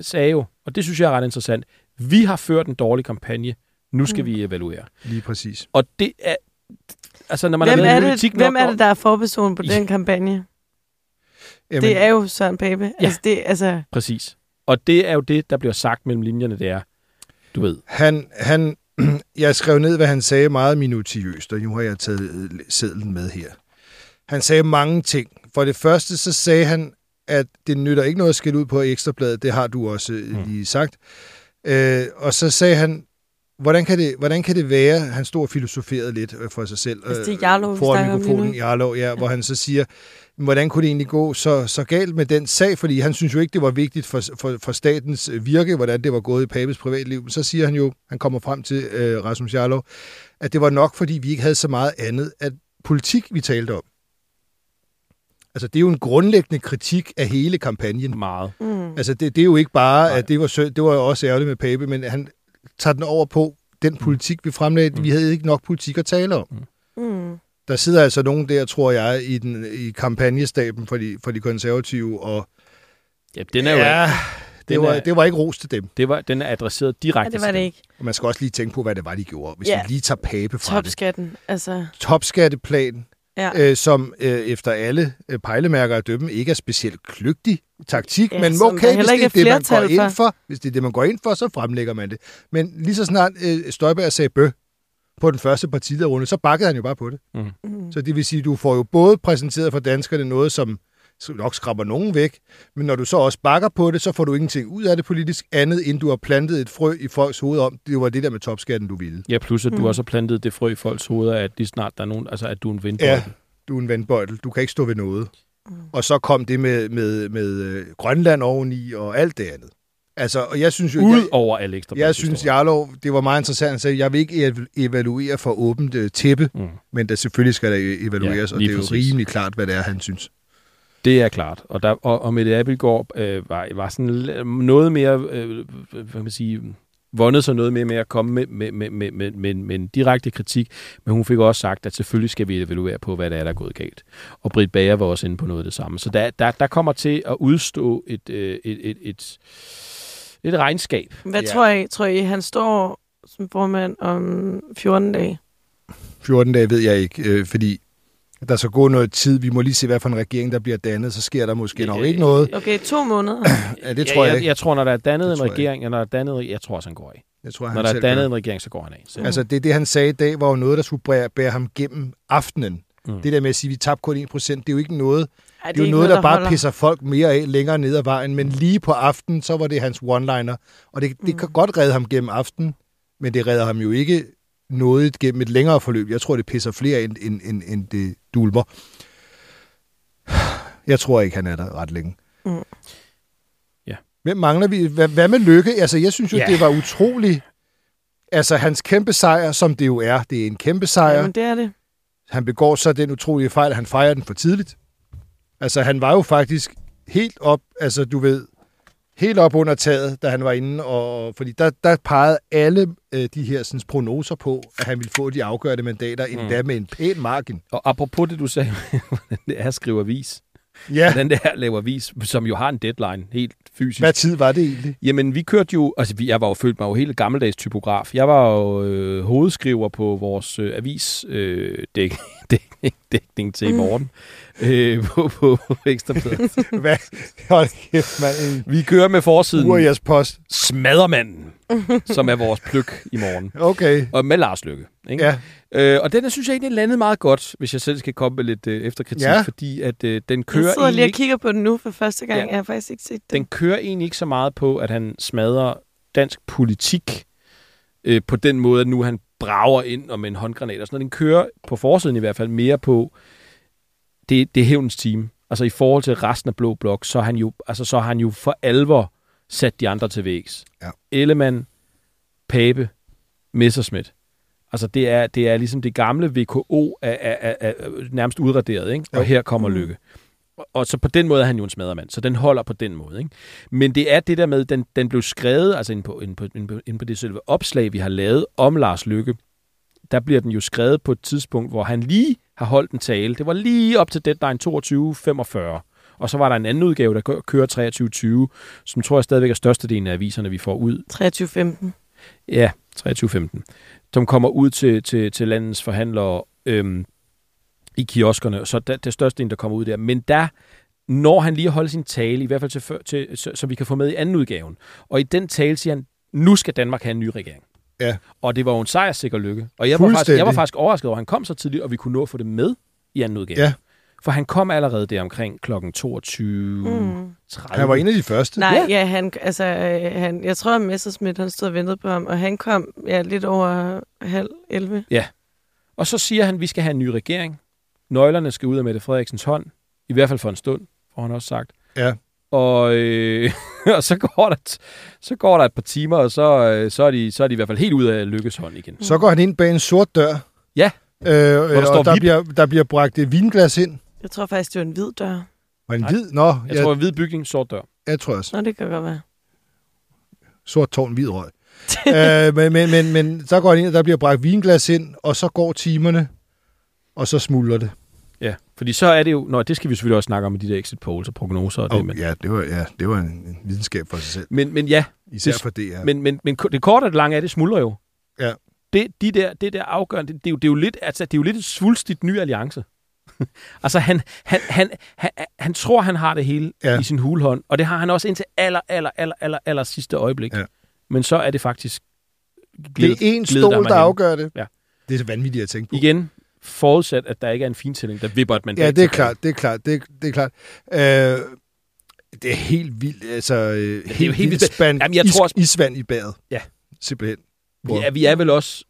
sagde jo, og det synes jeg er ret interessant, vi har ført en dårlig kampagne, nu skal Mm. vi evaluere. Lige præcis. Og det er, altså når man hvem er, i det, politik hvem nok er det, der er forperson på Ja. den kampagne? Jamen, Det er jo Søren Pape. Ja. Altså, det, altså, Præcis. Og det er jo det, der bliver sagt mellem linjerne, det er, du ved, Han, han, jeg skrev ned, hvad han sagde meget minutiøst, og nu har jeg taget øh, sedlen med her. Han sagde mange ting. For det første, så sagde han, at det nytter ikke noget at skille ud på ekstrabladet. Det har du også mm. lige sagt. Øh, og så sagde han, hvordan kan, det, hvordan kan det være, han stod og filosoferede lidt øh, for sig selv, Altså, det er Jarlov, foran mikrofonen. Jarlov, ja, hvor han så siger, hvordan kunne det egentlig gå så, så galt med den sag, fordi han synes jo ikke, det var vigtigt for, for, for statens øh, virke, hvordan det var gået i Papes privatliv. Men så siger han jo, han kommer frem til øh, Rasmus Jarlov, at det var nok, fordi vi ikke havde så meget andet, at politik, vi talte om. Altså, det er jo en grundlæggende kritik af hele kampagnen. Meget. Mm. Altså, det, det er jo ikke bare, Nej. at det var, sø- det var jo også ærgerligt med Pape, men han tager den over på den politik, vi fremlagde. Mm. Vi havde ikke nok politik at tale om. Mm. Der sidder altså nogen der, tror jeg, i, den, i kampagnestaben for de, for de konservative, og Ja, den er jo ja, det, den var, er- det var ikke ros til dem. det var, den er adresseret Ja, direkte det var det ikke. Og man skal også lige tænke på, hvad det var, de gjorde. Hvis Ja. vi lige tager Pape fra det. Topskatten. Altså, Topskatteplan, ja. øh, som øh, efter alle øh, pejlemærker at dømme ikke er specielt kløgtig taktik, Ja, men okay, hvis det er det, man går ind for, hvis det er det, man går ind for, så fremlægger man det. Men lige så snart øh, Støjberg sagde bø på den første partilederrunde, så bakkede han jo bare på det. Mm. Så det vil sige, at du får jo både præsenteret for danskerne noget, som nok skraber nogen væk, men når du så også bakker på det, så får du ingenting ud af det politisk, andet end du har plantet et frø i folks hoved om, det var det der med topskatten, du ville. Ja, plus at du Mm. også har plantet det frø i folks hoveder, at lige snart der er nogen, altså at du er en vindbøjle. Ja, du er en vandbøjtel. Du kan ikke stå ved noget. Mm. Og så kom det med, med, med øh, Grønland oveni og alt det andet. Altså, og jeg synes jo... Ud jeg, over alle ekstra jeg synes, Jarlov, det var meget interessant. Sagde, jeg vil ikke ev- evaluere for åbent øh, tæppe, Mm. men der selvfølgelig skal der evalueres, Ja, og det er jo rimelig klart, hvad det er, han synes. Det er klart. Og, der, og, og Mette Abelgaard øh, var, var sådan noget mere, øh, hvad kan man sige, vundet sig noget mere med at komme med, med, med, med, med, med, med en direkte kritik, men hun fik også sagt, at selvfølgelig skal vi evaluere på, hvad der er, der er gået galt. Og Britt Bager var også inde på noget af det samme. Så der, der, der kommer til at udstå et, øh, et, et, et, et regnskab. Hvad Ja. tror I? Tror I, han står som formand om 14 dage? 14 dage ved jeg ikke, øh, fordi der skal gå noget tid. Vi må lige se, hvad for en regering, der bliver dannet. Så sker der måske nok Øh, ikke noget. Okay, to måneder. Ja, det tror jeg jeg, ikke. jeg tror, når der er dannet Det en jeg regering, eller når der er dannet, jeg tror også, han går af. Jeg tror, han Når der er dannet gør. en regering, så går han af. Så, Altså, det, det han sagde i dag, var jo noget, der skulle bære, bære ham gennem aftenen. Mm. Det der med at sige, at vi tabte kun 1%, det er jo ikke noget, Ej, det er jo noget, der bare holder. pisser folk mere af længere ned ad vejen. Men lige på aftenen, så var det hans one-liner. Og det, det kan godt redde ham gennem aftenen, men det redder ham jo ikke noget gennem et længere forløb. Jeg tror, det pisser flere end, end, end, end det dulmer. Jeg tror ikke, han er der ret længe. Mm. Ja. Hvem mangler vi? Hvad, hvad med Lykke? Altså, jeg synes jo, Ja. det var utroligt. Altså, hans kæmpe sejr, som det jo er, det er en kæmpe sejr. Jamen, det er det. Han begår så den utrolige fejl, at han fejrer den for tidligt. Altså, han var jo faktisk helt op, altså du ved, helt op under taget, da han var inde, og, fordi der, der pegede alle øh, de her sådan, prognoser på, at han ville få de afgørende mandater, Mm. endda med en pæn margin. Og apropos det, du sagde, hvordan det er at skrive avis. Ja, Hvordan det er at lave avis, som jo har en deadline helt fysisk. hvad tid var det egentlig? Jamen, vi kørte jo... Altså, vi- jeg var jo følt mig jo helt gammeldags typograf. Jeg var jo øh, hovedskriver på vores øh, avis øh, dæk, dækning, dækning til i Mm. Øh, på, på, Ekstrabladet. Hvad? Hold kæft, mand. Vi kører med forsiden Urias post. Smaddermanden, som er vores pløk i morgen. Okay. Og med Lars Lykke. Ikke? Ja, Øh, og den, synes jeg egentlig landede meget godt, hvis jeg selv skal komme med lidt øh, efterkritik, Ja. fordi at øh, den Jeg kører sidder egentlig lige og kigger på den nu for første gang. Ja. Jeg har faktisk ikke set den. den kører egentlig ikke så meget på, at han smadrer dansk politik øh, på den måde, at nu han brager ind og med en håndgranat og sådan noget. Den kører på forsiden i hvert fald mere på, det, det er hævnens team. Altså i forhold til resten af Blå Blok, så har han jo, altså, så har han jo for alvor sat de andre til vægs. Ja. Ellemann, Pape, Messerschmidt. Altså det er, det er ligesom det gamle VKO er, er, er, er nærmest udraderet, ikke? og Jo. her kommer Mm. Lykke. Og- Og så på den måde er han jo en smadremand, så den holder på den måde. Ikke? Men det er det der med, den, den blev skrevet, altså inde på, inde, på, inde, på, inde på det selve opslag, vi har lavet om Lars Lykke, der bliver den jo skrevet på et tidspunkt, hvor han lige har holdt en tale. Det var lige op til deadline 22.45. Og så var der en anden udgave, der kø- kører 23.20, som tror jeg stadigvæk er størstedelen af aviserne, vi får ud 23.15. Ja, 23.15. Som kommer ud til, til, til landets forhandlere øhm, i kioskerne, så der, det største en, der kommer ud der. Men der når han lige at holde sin tale, i hvert fald til, til, så, så vi kan få med i anden udgaven. Og i den tale siger han, nu skal Danmark have en ny regering. Ja. Og det var jo en sejrssikker lykke. Og jeg var, faktisk, jeg var faktisk overrasket over, at han kom så tidligt, og vi kunne nå at få det med i anden udgave. Ja. For han kom allerede der omkring kl. 22. Mm. 30. Han var en af de første. Nej, Ja. ja, ja han, altså, øh, han, jeg tror, at Messerschmidt han stod og ventede på ham, og han kom ja, lidt over halv 11. Og så siger han, at vi skal have en ny regering. Nøglerne skal ud af Mette Frederiksens hånd. I hvert fald for en stund, får han også sagt. Ja. Og, øh, og så, går der, så går der et par timer, og så, øh, så, er de, så er de i hvert fald helt ud af Lykkes hånd igen. Så går han ind bag en sort dør. Ja. Øh, øh, står og der VIP. bliver, der bliver bragt et vinglas ind. Jeg tror faktisk, det var en hvid dør. Og en Nej. hvid... Nå, Jeg ja, tror, hvid bygning, sort dør. jeg tror også. Nå, det kan godt være. Sort tårn, hvid røg. øh, men, men, men, men så går han ind, og der bliver bragt vinglas ind, og så går timerne, og så smuldrer det. Fordi så er det jo... Nå, det skal vi selvfølgelig også snakke om med de der exit polls og prognoser og det. Oh, Men, ja, det var, ja, det var en, en videnskab for sig selv. men, men ja, Især Det- for det, ja. Men, men, men det korte og det lange er, det smuldrer jo. Ja. Det, de der, det der afgørende, det, det, er jo, det, er jo lidt, altså, det er jo lidt et svulstigt ny alliance. altså, han, han, han, han, han tror, han har det hele Ja. i sin hulhånd, og det har han også indtil aller, aller, aller, aller, aller sidste øjeblik. Ja. Men så er det faktisk det glidet- er en glidet stol, der afgør det. Ja. Det er så vanvittigt at tænke på. Igen, forudsat, at der ikke er en fintælling, der vipper et mandat Ja, det er klart, det er klart, det er, det er klart. Øh, det er helt vildt, altså øh, helt, helt helt vildt spand, Jamen, jeg is, tror også- isvand i badet. Ja. Simpelthen. Vi er, vi er vel også...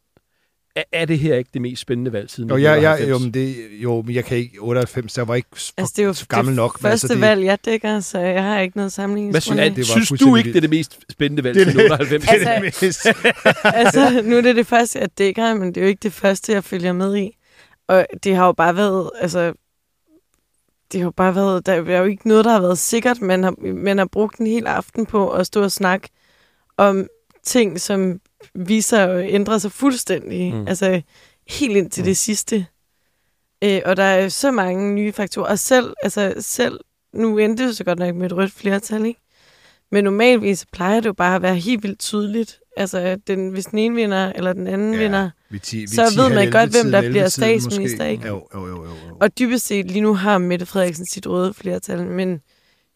Er, er det her ikke det mest spændende valg siden Jo, jeg, jeg, 1998? jo, men det, jo, men jeg kan ikke, 98, der var ikke Altså, det er jo gammel det nok. men første altså, det, valg, jeg dækker, så jeg har ikke noget Hvad sammenligningsgrundlag. synes, det var synes du ikke, det er det mest spændende valg Det er siden det. 98? det er det mest. altså, nu er det det første, jeg dækker, men det er jo ikke det første, jeg følger med i. Og det har jo bare været, altså, det har jo bare været, der er jo ikke noget, der har været sikkert. Man har, man har brugt en hel aften på at stå og snakke om ting, som viser at ændre sig fuldstændig. Mm. Altså, helt ind til mm. det sidste. Øh, og der er så mange nye faktorer. Og selv, altså, selv nu endte det så godt nok med et rødt flertal, ikke? Men normalvis plejer det jo bare at være helt vildt tydeligt. Altså, den, hvis den ene vinder, eller den anden Ja. vinder. Vi ti, vi Så ti, ved man godt, hvem der bliver statsminister, måske. ikke? Jo, jo, jo. jo, jo. Og dybest set, lige nu har Mette Frederiksen sit røde flertal, men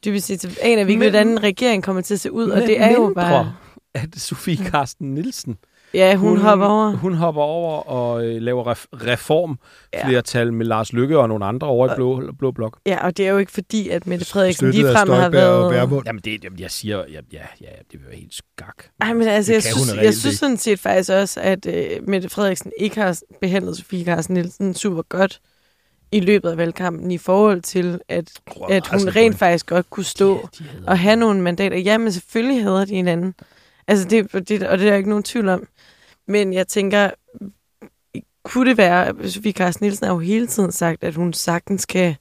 dybest set, så aner vi ikke, hvordan regeringen kommer til at se ud, og Men det er jo bare... at Sofie Karsten Nielsen, Ja, hun, hun hopper over. Hun hopper over og øh, laver ref- reform Ja. med Lars Lykke og nogle andre over i blå, blå blok. Ja, og det er jo ikke fordi, at Mette Frederiksen af ligefrem har og været... Vermund. Jamen, det, jamen jeg siger, ja, ja, ja, det vil være helt skak. Ej, men altså, Det jeg kan hun synes, jeg synes ikke. sådan set faktisk også, at øh, Mette Frederiksen ikke har behandlet Sofie Carsten Nielsen super godt i løbet af valgkampen i forhold til, at, at hun rent faktisk godt kunne stå hedder- og have nogle mandater. Jamen, selvfølgelig hader de hinanden. Altså, det, det, og det er der ikke nogen tvivl om. Men jeg tænker, kunne det være, Sofie Carsten Nielsen har jo hele tiden sagt, at hun sagtens kan,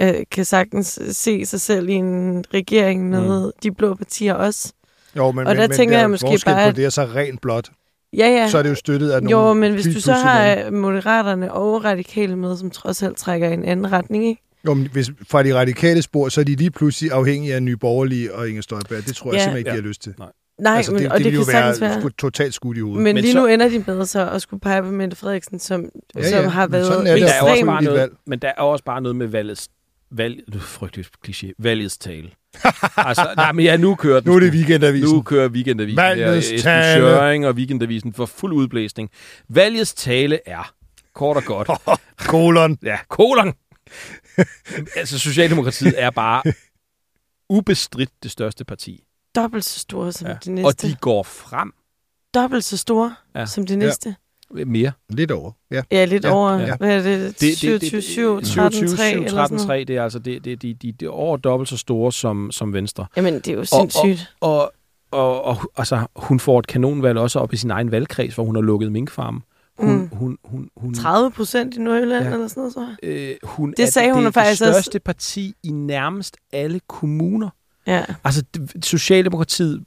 øh, kan sagtens se sig selv i en regering med mm. de blå partier også. Jo, men, Og der men tænker der er jeg måske bare, på at- det er så rent blot. Ja, ja. Så er det jo støttet af nogle... Jo, men hvis du så har øh, Moderaterne og Radikale med, som trods alt trækker i en anden retning, ikke? Jo, men hvis, fra de radikale spor, så er de lige pludselig afhængige af Nye Borgerlige og Inger Støjberg. Det tror jeg Ja. simpelthen ikke, de Ja. har lyst til. Nej, altså, men, det, og det, det, det kan jo sagtens være. være totalt skudt i hovedet. Men, Men lige så- nu ender de med så at skulle pege på Mette Frederiksen, som, Ja, ja, som ja, har men været sådan er Men det der, er også ekstremt bare i et noget, valg. men der er også bare noget med valgets, valg, det frygteligt kliché, valgets tale. altså, nej, men ja, nu kører den. Nu er det weekendavisen. Nu kører weekendavisen. Valgets. Esben tale. Schøring og weekendavisen for fuld udblæsning. Valgets tale er, kort og godt, Kolon. ja, kolon. altså, Socialdemokratiet er bare ubestridt det største parti. Dobbelt så store som Ja. ja. det næste. Og de går frem Dobbelt så store Ja. ja. som det Ja. næste. mere. Lidt over. Ja. Ja, lidt Ja, over, ja. hvad er det, 27, 13, 3 eller sådan 13, noget. 3, det er altså det, det, de, de, de er over dobbelt så store som, som Venstre. Jamen, det er jo sindssygt. Og, og, og altså, hun får et kanonvalg også op i sin egen valgkreds, hvor hun har lukket minkfarmen. Hun, Mm. hun, hun, hun, 30 procent i Nordjylland Ja. eller sådan noget, så. øh, hun Det er, sagde hun det, er faktisk det også. største parti i nærmest alle kommuner. Ja. Altså, Socialdemokratiet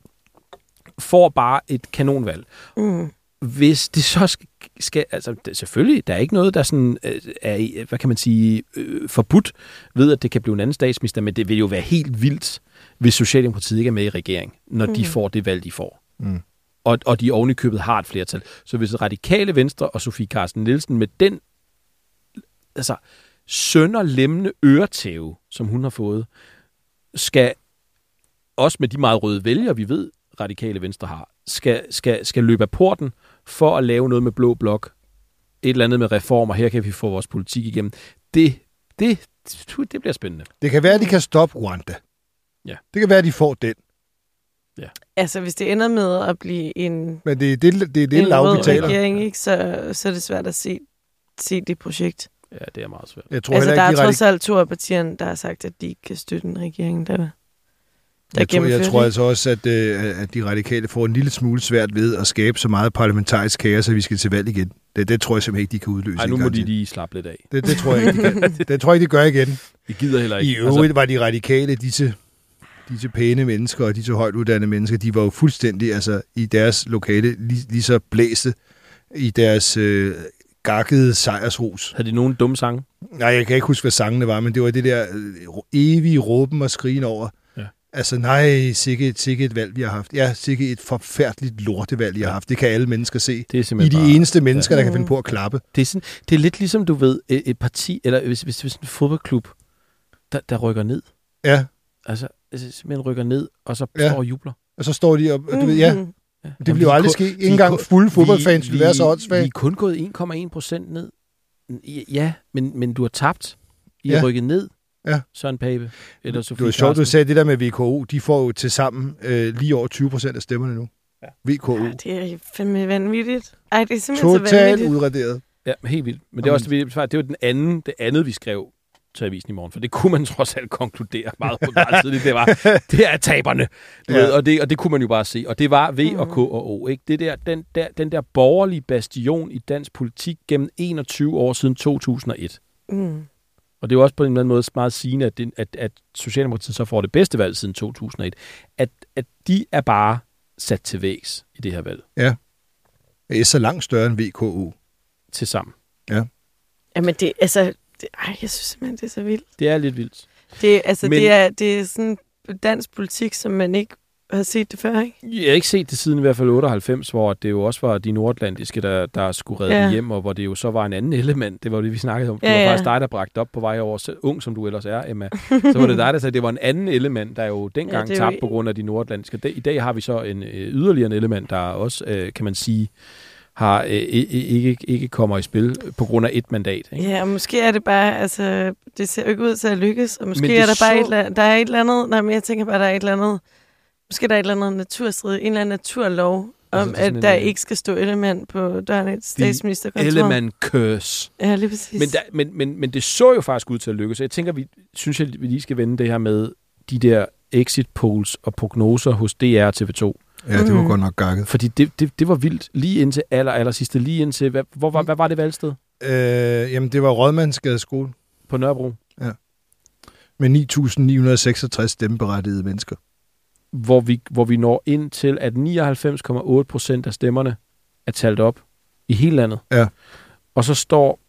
får bare et kanonvalg. Mm. Hvis det så skal, skal altså det, selvfølgelig, der er ikke noget, der sådan, øh, er, hvad kan man sige, øh, forbudt ved, at det kan blive en anden statsminister, men det vil jo være helt vildt, hvis Socialdemokratiet ikke er med i regering, når mm. de får det valg, de får. Mm. Og, og de ovenikøbet har et flertal. Så hvis radikale Venstre og Sofie Carsten Nielsen med den altså, sønderlemmende øretæve, som hun har fået, skal også med de meget røde vælgere, vi ved, radikale Venstre har, skal, skal, skal løbe af porten for at lave noget med blå blok. Et eller andet med reformer. Her kan vi få vores politik igennem. Det, det det, bliver spændende. Det kan være, at de kan stoppe Rwanda. Ja. Det kan være, at de får den. Altså, hvis det ender med at blive en, Men det er det, det, er det en lav, vi taler. regering, ikke, så, så er det svært at se, se det projekt. Ja, det er meget svært. Jeg tror altså, heller der er ikke, de trods alt to af partierne, der har sagt, at de ikke kan støtte en regering, der jeg tror, jeg tror altså også, at, øh, at de radikale får en lille smule svært ved at skabe så meget parlamentarisk kaos, at vi skal til valg igen. Det, det tror jeg simpelthen ikke, de kan udløse. Ej, nu må de lige slappe lidt af. Det, det tror jeg ikke, de kan. Det tror jeg ikke, de gør igen. Vi gider heller ikke. I øvrigt var de radikale, disse, disse pæne mennesker og disse højt uddannede mennesker, de var jo fuldstændig altså, i deres lokale lige, lige så blæste i deres øh, gakkede sejrsrus. Havde de nogen dumme sange? Nej, jeg kan ikke huske, hvad sangene var, men det var det der øh, evige råben og skrigen over. Altså nej, sikke et, sikke et valg, vi har haft. Ja, sikke et forfærdeligt lortevalg, vi har haft. Det kan alle mennesker se. Det er I simpelthen de bare, eneste mennesker, Ja. der kan finde på at klappe. Det er, sådan, det er lidt ligesom, du ved, et, et parti, eller hvis, hvis, hvis en fodboldklub, der, der rykker ned. Ja, Altså, altså simpelthen rykker ned, og så Ja. står og jubler. og så står de og, du ved, ja, Mhm. Ja. det Jamen, bliver jo vi er aldrig ske. vi Ikke er engang fulde fodboldfans vi- vil være så Vi åndssvage. er kun gået 1,1 procent ned. Ja, men, men du har tabt. I Ja. har rykket ned, Ja. Søren Pape. Eller Det Sofie var sjovt, du sagde det der med VKO. De får jo til sammen øh, lige over 20 procent af stemmerne nu. Ja. VKO. Ja, det er fandme vanvittigt. Ej, det er simpelthen så Totalt vanvittigt. udraderet. Ja, helt vildt. Men det er også det, det var den anden, det andet, vi skrev til avisen i morgen, for det kunne man trods alt konkludere meget på meget tidligt. Det var, det er taberne. Du Ja. ja. ved, og, det, og det kunne man jo bare se. Og det var V og K og O. Ikke? Det der, den, der, den der borgerlige bastion i dansk politik gennem 21 år siden 2001. Mm. Og det er jo også på en eller anden måde meget sigende, at, det, at, at Socialdemokratiet så får det bedste valg siden 2001. At, at de er bare sat til vægs i det her valg Det er så langt større end VKO. til sammen. Jamen, det, altså, det, ej, jeg synes simpelthen, det er så vildt. Det er lidt vildt. Det, altså, Men- det, er, det er sådan dansk politik, som man ikke har set det før, ikke? Jeg har ikke set det siden i hvert fald 98, hvor det jo også var de nordatlantiske, der, der skulle redde Ja. hjem, og hvor det jo så var en anden element. Det var det, vi snakkede om. Det Ja, var ja. faktisk dig, der bragte op på vej over, så ung som du ellers er, Emma. Så var det dig, der sagde, at det var en anden element, der jo dengang ja, er jo- tabte på grund af de nordatlantiske. I dag har vi så en øh, yderligere en element, der også, øh, kan man sige, har øh, ikke, ikke kommer i spil på grund af et mandat. Ikke? Ja, og måske er det bare, altså, det ser jo ikke ud til at lykkes, og måske er der bare så- et, eller- der er et eller andet, nej, men jeg tænker bare, der er et eller andet, måske der er et eller andet naturstrid, en eller anden naturlov, om Altså, er sådan at der en, øh, ikke skal stå element på døren af et statsministerkontor. Element curse. Ja, lige præcis. Men, der, men, men, men det så jo faktisk ud til at lykkes. Jeg tænker, vi synes, jeg, vi lige skal vende det her med de der exit polls og prognoser hos DR og TV2. Ja, det var Mhm. godt nok gakket. Fordi det, det, det var vildt. Lige indtil aller, aller sidste. Lige indtil... Hvad, hvor, var, hvad var det valgsted? Øh, jamen, det var Rådmandsgade skole På Nørrebro. med 9.966 stemmeberettigede mennesker. Hvor vi, hvor vi når ind til, at 99,8 procent af stemmerne er talt op i hele landet. Ja. Og så står...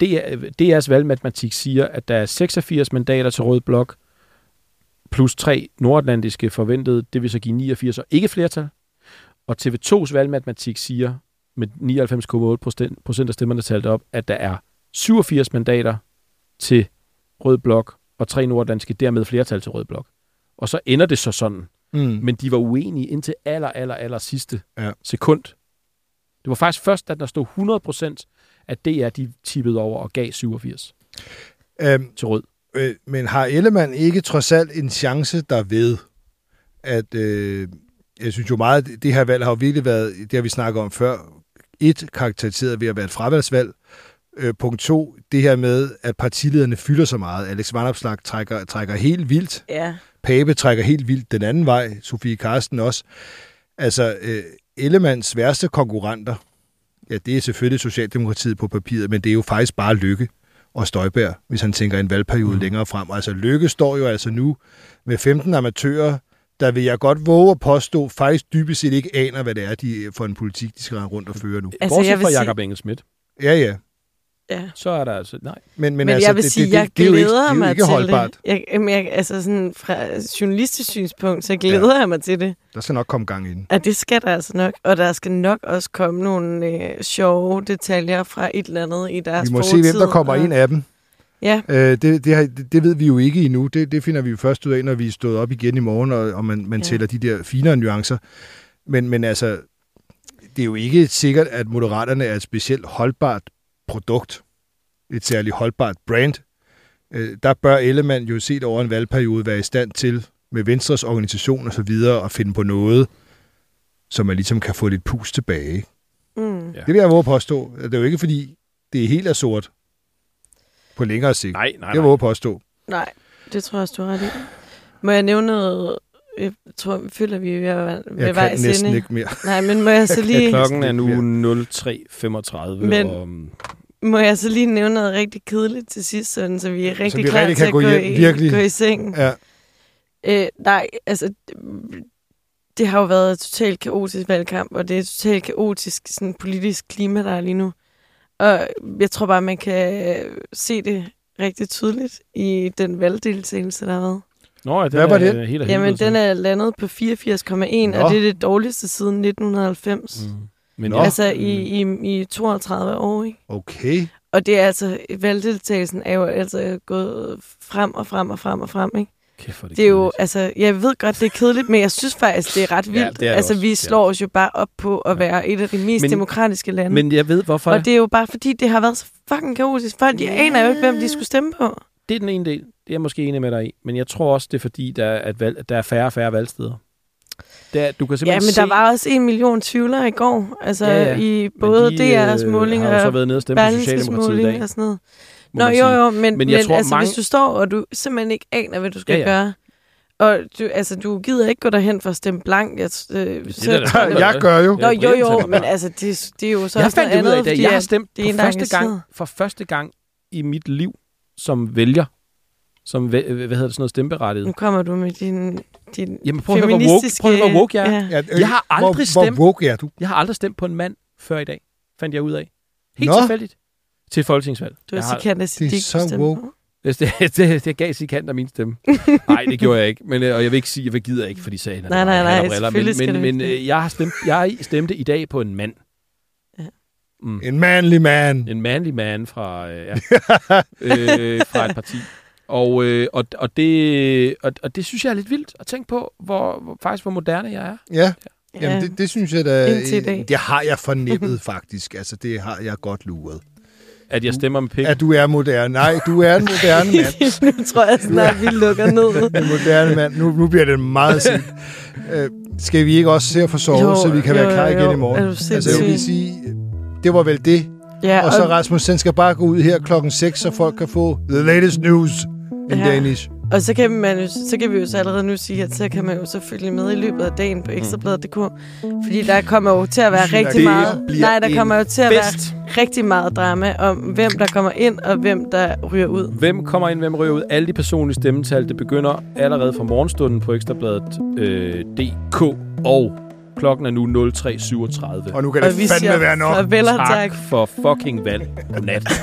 DR, DR's valgmatematik siger, at der er 86 mandater til Rød Blok, plus tre nordatlantiske forventede, det vil så give 89, og ikke flertal. Og TV2's valgmatematik siger, med 99,8 procent procent af stemmerne talt op, at der er 87 mandater til Rød Blok, og tre nordatlantiske, dermed flertal til Rød Blok. Og så ender det så sådan. Mm. Men de var uenige indtil aller, aller, aller sidste Ja. sekund. Det var faktisk først, da der stod 100 procent, at DR de tippede over og gav 87 Øhm, til Rød. øh, men har Ellemann ikke trods alt en chance der ved, at øh, jeg synes jo meget, det her valg har jo virkelig været, det har vi snakket om før, et, karakteriseret ved at være et fravalgsvalg. Øh, punkt to, det her med, at partilederne fylder så meget. Alex Vanopslagh trækker, trækker helt vildt. Ja, Pape trækker helt vildt den anden vej. Sofie Karsten også. Altså, øh, Ellemanns værste konkurrenter, ja, det er selvfølgelig Socialdemokratiet på papiret, men det er jo faktisk bare Lykke og Støjbær, hvis han tænker en valgperiode mm. længere frem. Altså, Lykke står jo altså nu med 15 amatører, der vil jeg godt våge at påstå, faktisk dybest set ikke aner, hvad det er de, for en politik, de skal rundt og føre nu. altså Bortset fra Jakob Engel Schmidt, Ja, ja. Ja. så er der altså... Nej. Men, Men, men, altså, jeg vil det, sige, det, det, jeg det, er jo ikke, glæder det er jo mig ikke til holdbart. det. Jeg, jamen, jeg, altså sådan fra journalistisk synspunkt, så glæder ja. jeg mig til det. Der skal nok komme gang i den. Ja, det skal der altså nok. Og der skal nok også komme nogle øh, sjove detaljer fra et eller andet i deres Vi må se, fortid. hvem der kommer og- ind af dem. Ja, Øh, det, det, har, det, det ved vi jo ikke endnu. Det, det finder vi jo først ud af, når vi er stået op igen i morgen, og, og man, man Ja. tæller de der finere nuancer. Men, men altså, det er jo ikke sikkert, at Moderaterne er et specielt holdbart produkt. Et særligt holdbart brand. øh, der bør Ellemann jo set over en valgperiode være i stand til med Venstres organisation og så videre at finde på noget, så man ligesom kan få lidt pus tilbage. Mm. Ja. Det vil jeg våge at påstå. Det er jo ikke, fordi det er helt er sort på længere sigt. Nej, nej, Det vil jeg nej. våge påstå. Nej, det tror jeg også, du har ret i. Må jeg nævne noget? Jeg tror, vi føler, vi er ved, at ved Jeg vejs kan næsten ikke mere. Nej, men må jeg så lige, Klokken er nu Lidt 03.35. Men- og, um, må jeg så lige nævne noget rigtig kedeligt til sidst, sådan, så vi er rigtig vi klar rigtig til at gå gå, hjem, i, virkelig. gå i seng. Ja. Øh, nej, altså, det har jo været et totalt kaotisk valgkamp, og det er et totalt kaotisk sådan, politisk klima, der er lige nu. Og jeg tror bare, man kan se det rigtig tydeligt i den valgdeltagelse, der har været. Nå, ja, den Hvad var er det? Helt af Jamen, den er landet på 84,1, Nå. og det er det dårligste siden 1990. Mm. Mm. Men Nå. ja, Altså i, i, i 32 år, ikke? Okay. Og det er altså, valgdeltagelsen er jo altså gået frem og frem og frem og frem, ikke? kæft, er det, Det er jo, altså, jeg ved godt, det er kedeligt, men jeg synes faktisk, det er ret Ja, vildt. det er det altså, også. vi Ja. slår os jo bare op på at være et af de mest Men- demokratiske lande. Men jeg ved, hvorfor. og det er jo bare fordi, det har været så fucking kaotisk. Folk, de aner jo ikke, hvem de skulle stemme på. Det er den ene del. Det er jeg måske enig med dig i. Men jeg tror også, det er fordi, der er, at valg, der er færre og færre valgsteder. Der, du kan Ja, simpelthen men se, der var også en million tvivlere i går. Altså, Ja, ja. i men både de, DR's øh, målinger har jo så og været nede og stemme på Socialdemokratiet i dag. og sådan noget. Nå, jo, sige. jo, men, Men men, jeg men tror, altså, mange- hvis du står, og du simpelthen ikke aner, hvad du skal Ja, ja. gøre, og du, altså, du gider ikke gå derhen for at stemme blank, jeg, øh, det så, er tror jeg, Jeg gør jo. Nå, jo, jo, men altså, det, det er jo så jeg også noget fandt det ud af i andet, dag. Jeg har stemt det er for første gang, for første gang i mit liv som vælger, som, hvad, hvad hedder det, sådan noget stemmeberettiget. Nu kommer du med din, din Jamen prøv at høre, hvor woke, feministiske... prøv at høre, hvor woke jeg er. Ja. Ja, øh, Jeg har aldrig hvor, stemt- Hvor woke er du? Jeg har aldrig stemt på en mand før i dag, fandt jeg ud af. Helt Nå. tilfældigt. Til et folketingsvalg. Du har- Sikander Siddiq så bestemt woke. på. Det, det, det, det gav Sikant af min stemme. Nej, det gjorde jeg ikke. Men, øh, og jeg vil ikke sige, jeg gider ikke, fordi sagen er Nej, nej, nej, selvfølgelig Men, men, men det. øh, jeg har stemt, jeg stemte i dag på en mand. Mm. En manly man. En manlig man fra, øh, ja, øh, fra et parti. Og, øh, og, og, det, og, og det synes jeg er lidt vildt at tænke på, hvor, hvor faktisk hvor moderne jeg er. Ja, Ja. jamen det, det synes jeg da... Indtil i dag. Det har jeg fornemmet faktisk. Altså, det har jeg godt luret. At jeg stemmer med penge. At du er moderne. Nej, du er en moderne mand. nu tror jeg snart, vi lukker ned. En moderne mand. Nu, nu bliver det meget sent. Øh, skal vi ikke også se at få sovet, Jo, så vi kan jo, være klar jo, igen jo. i morgen? Er du altså, jeg vil sige, det var vel det. Ja, Og så Rasmus, den skal bare gå ud her klokken 6, så folk kan få the latest news in Ja. Danish. Og så kan, man jo, så kan vi jo så allerede nu sige, at så kan man jo så følge med i løbet af dagen på ekstrabladet.dk. Fordi der kommer jo til at være rigtig det meget... Nej, der kommer jo til at fest. være rigtig meget drama om, hvem der kommer ind, og hvem der ryger ud. Hvem kommer ind, hvem ryger ud? Alle de personlige stemmetal, det begynder allerede fra morgenstunden på Ekstrabladet øh, DK. Og klokken er nu 03.37. Og nu kan Og det vi fandme være nok. farvel og tak. Tak for fucking valg. Godnat.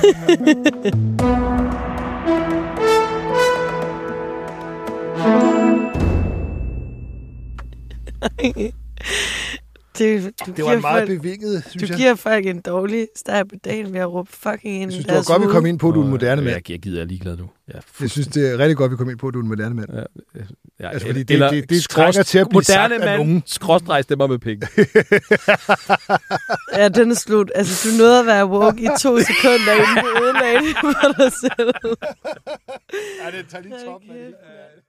Det, du Det var en meget folk, bevinget, du synes jeg. giver folk en dårlig start på dagen ved at råbe fucking ind Jeg i synes, det var godt, vi kom ind på, at du er en moderne mand. Jeg, jeg gider, jeg er ligeglad nu. Jeg, er Jeg synes, det er rigtig godt, vi kom ind på, at du er en moderne mand. ja, Altså, fordi det- det- det trænger til at blive moderne sagt af mand, nogen. Skråstreg stemmer med penge. Ja, den er slut. Altså, du nåede at være woke i to sekunder, inden du ødelagde det for dig selv. Ja, det tager lige toppen af det. Okay.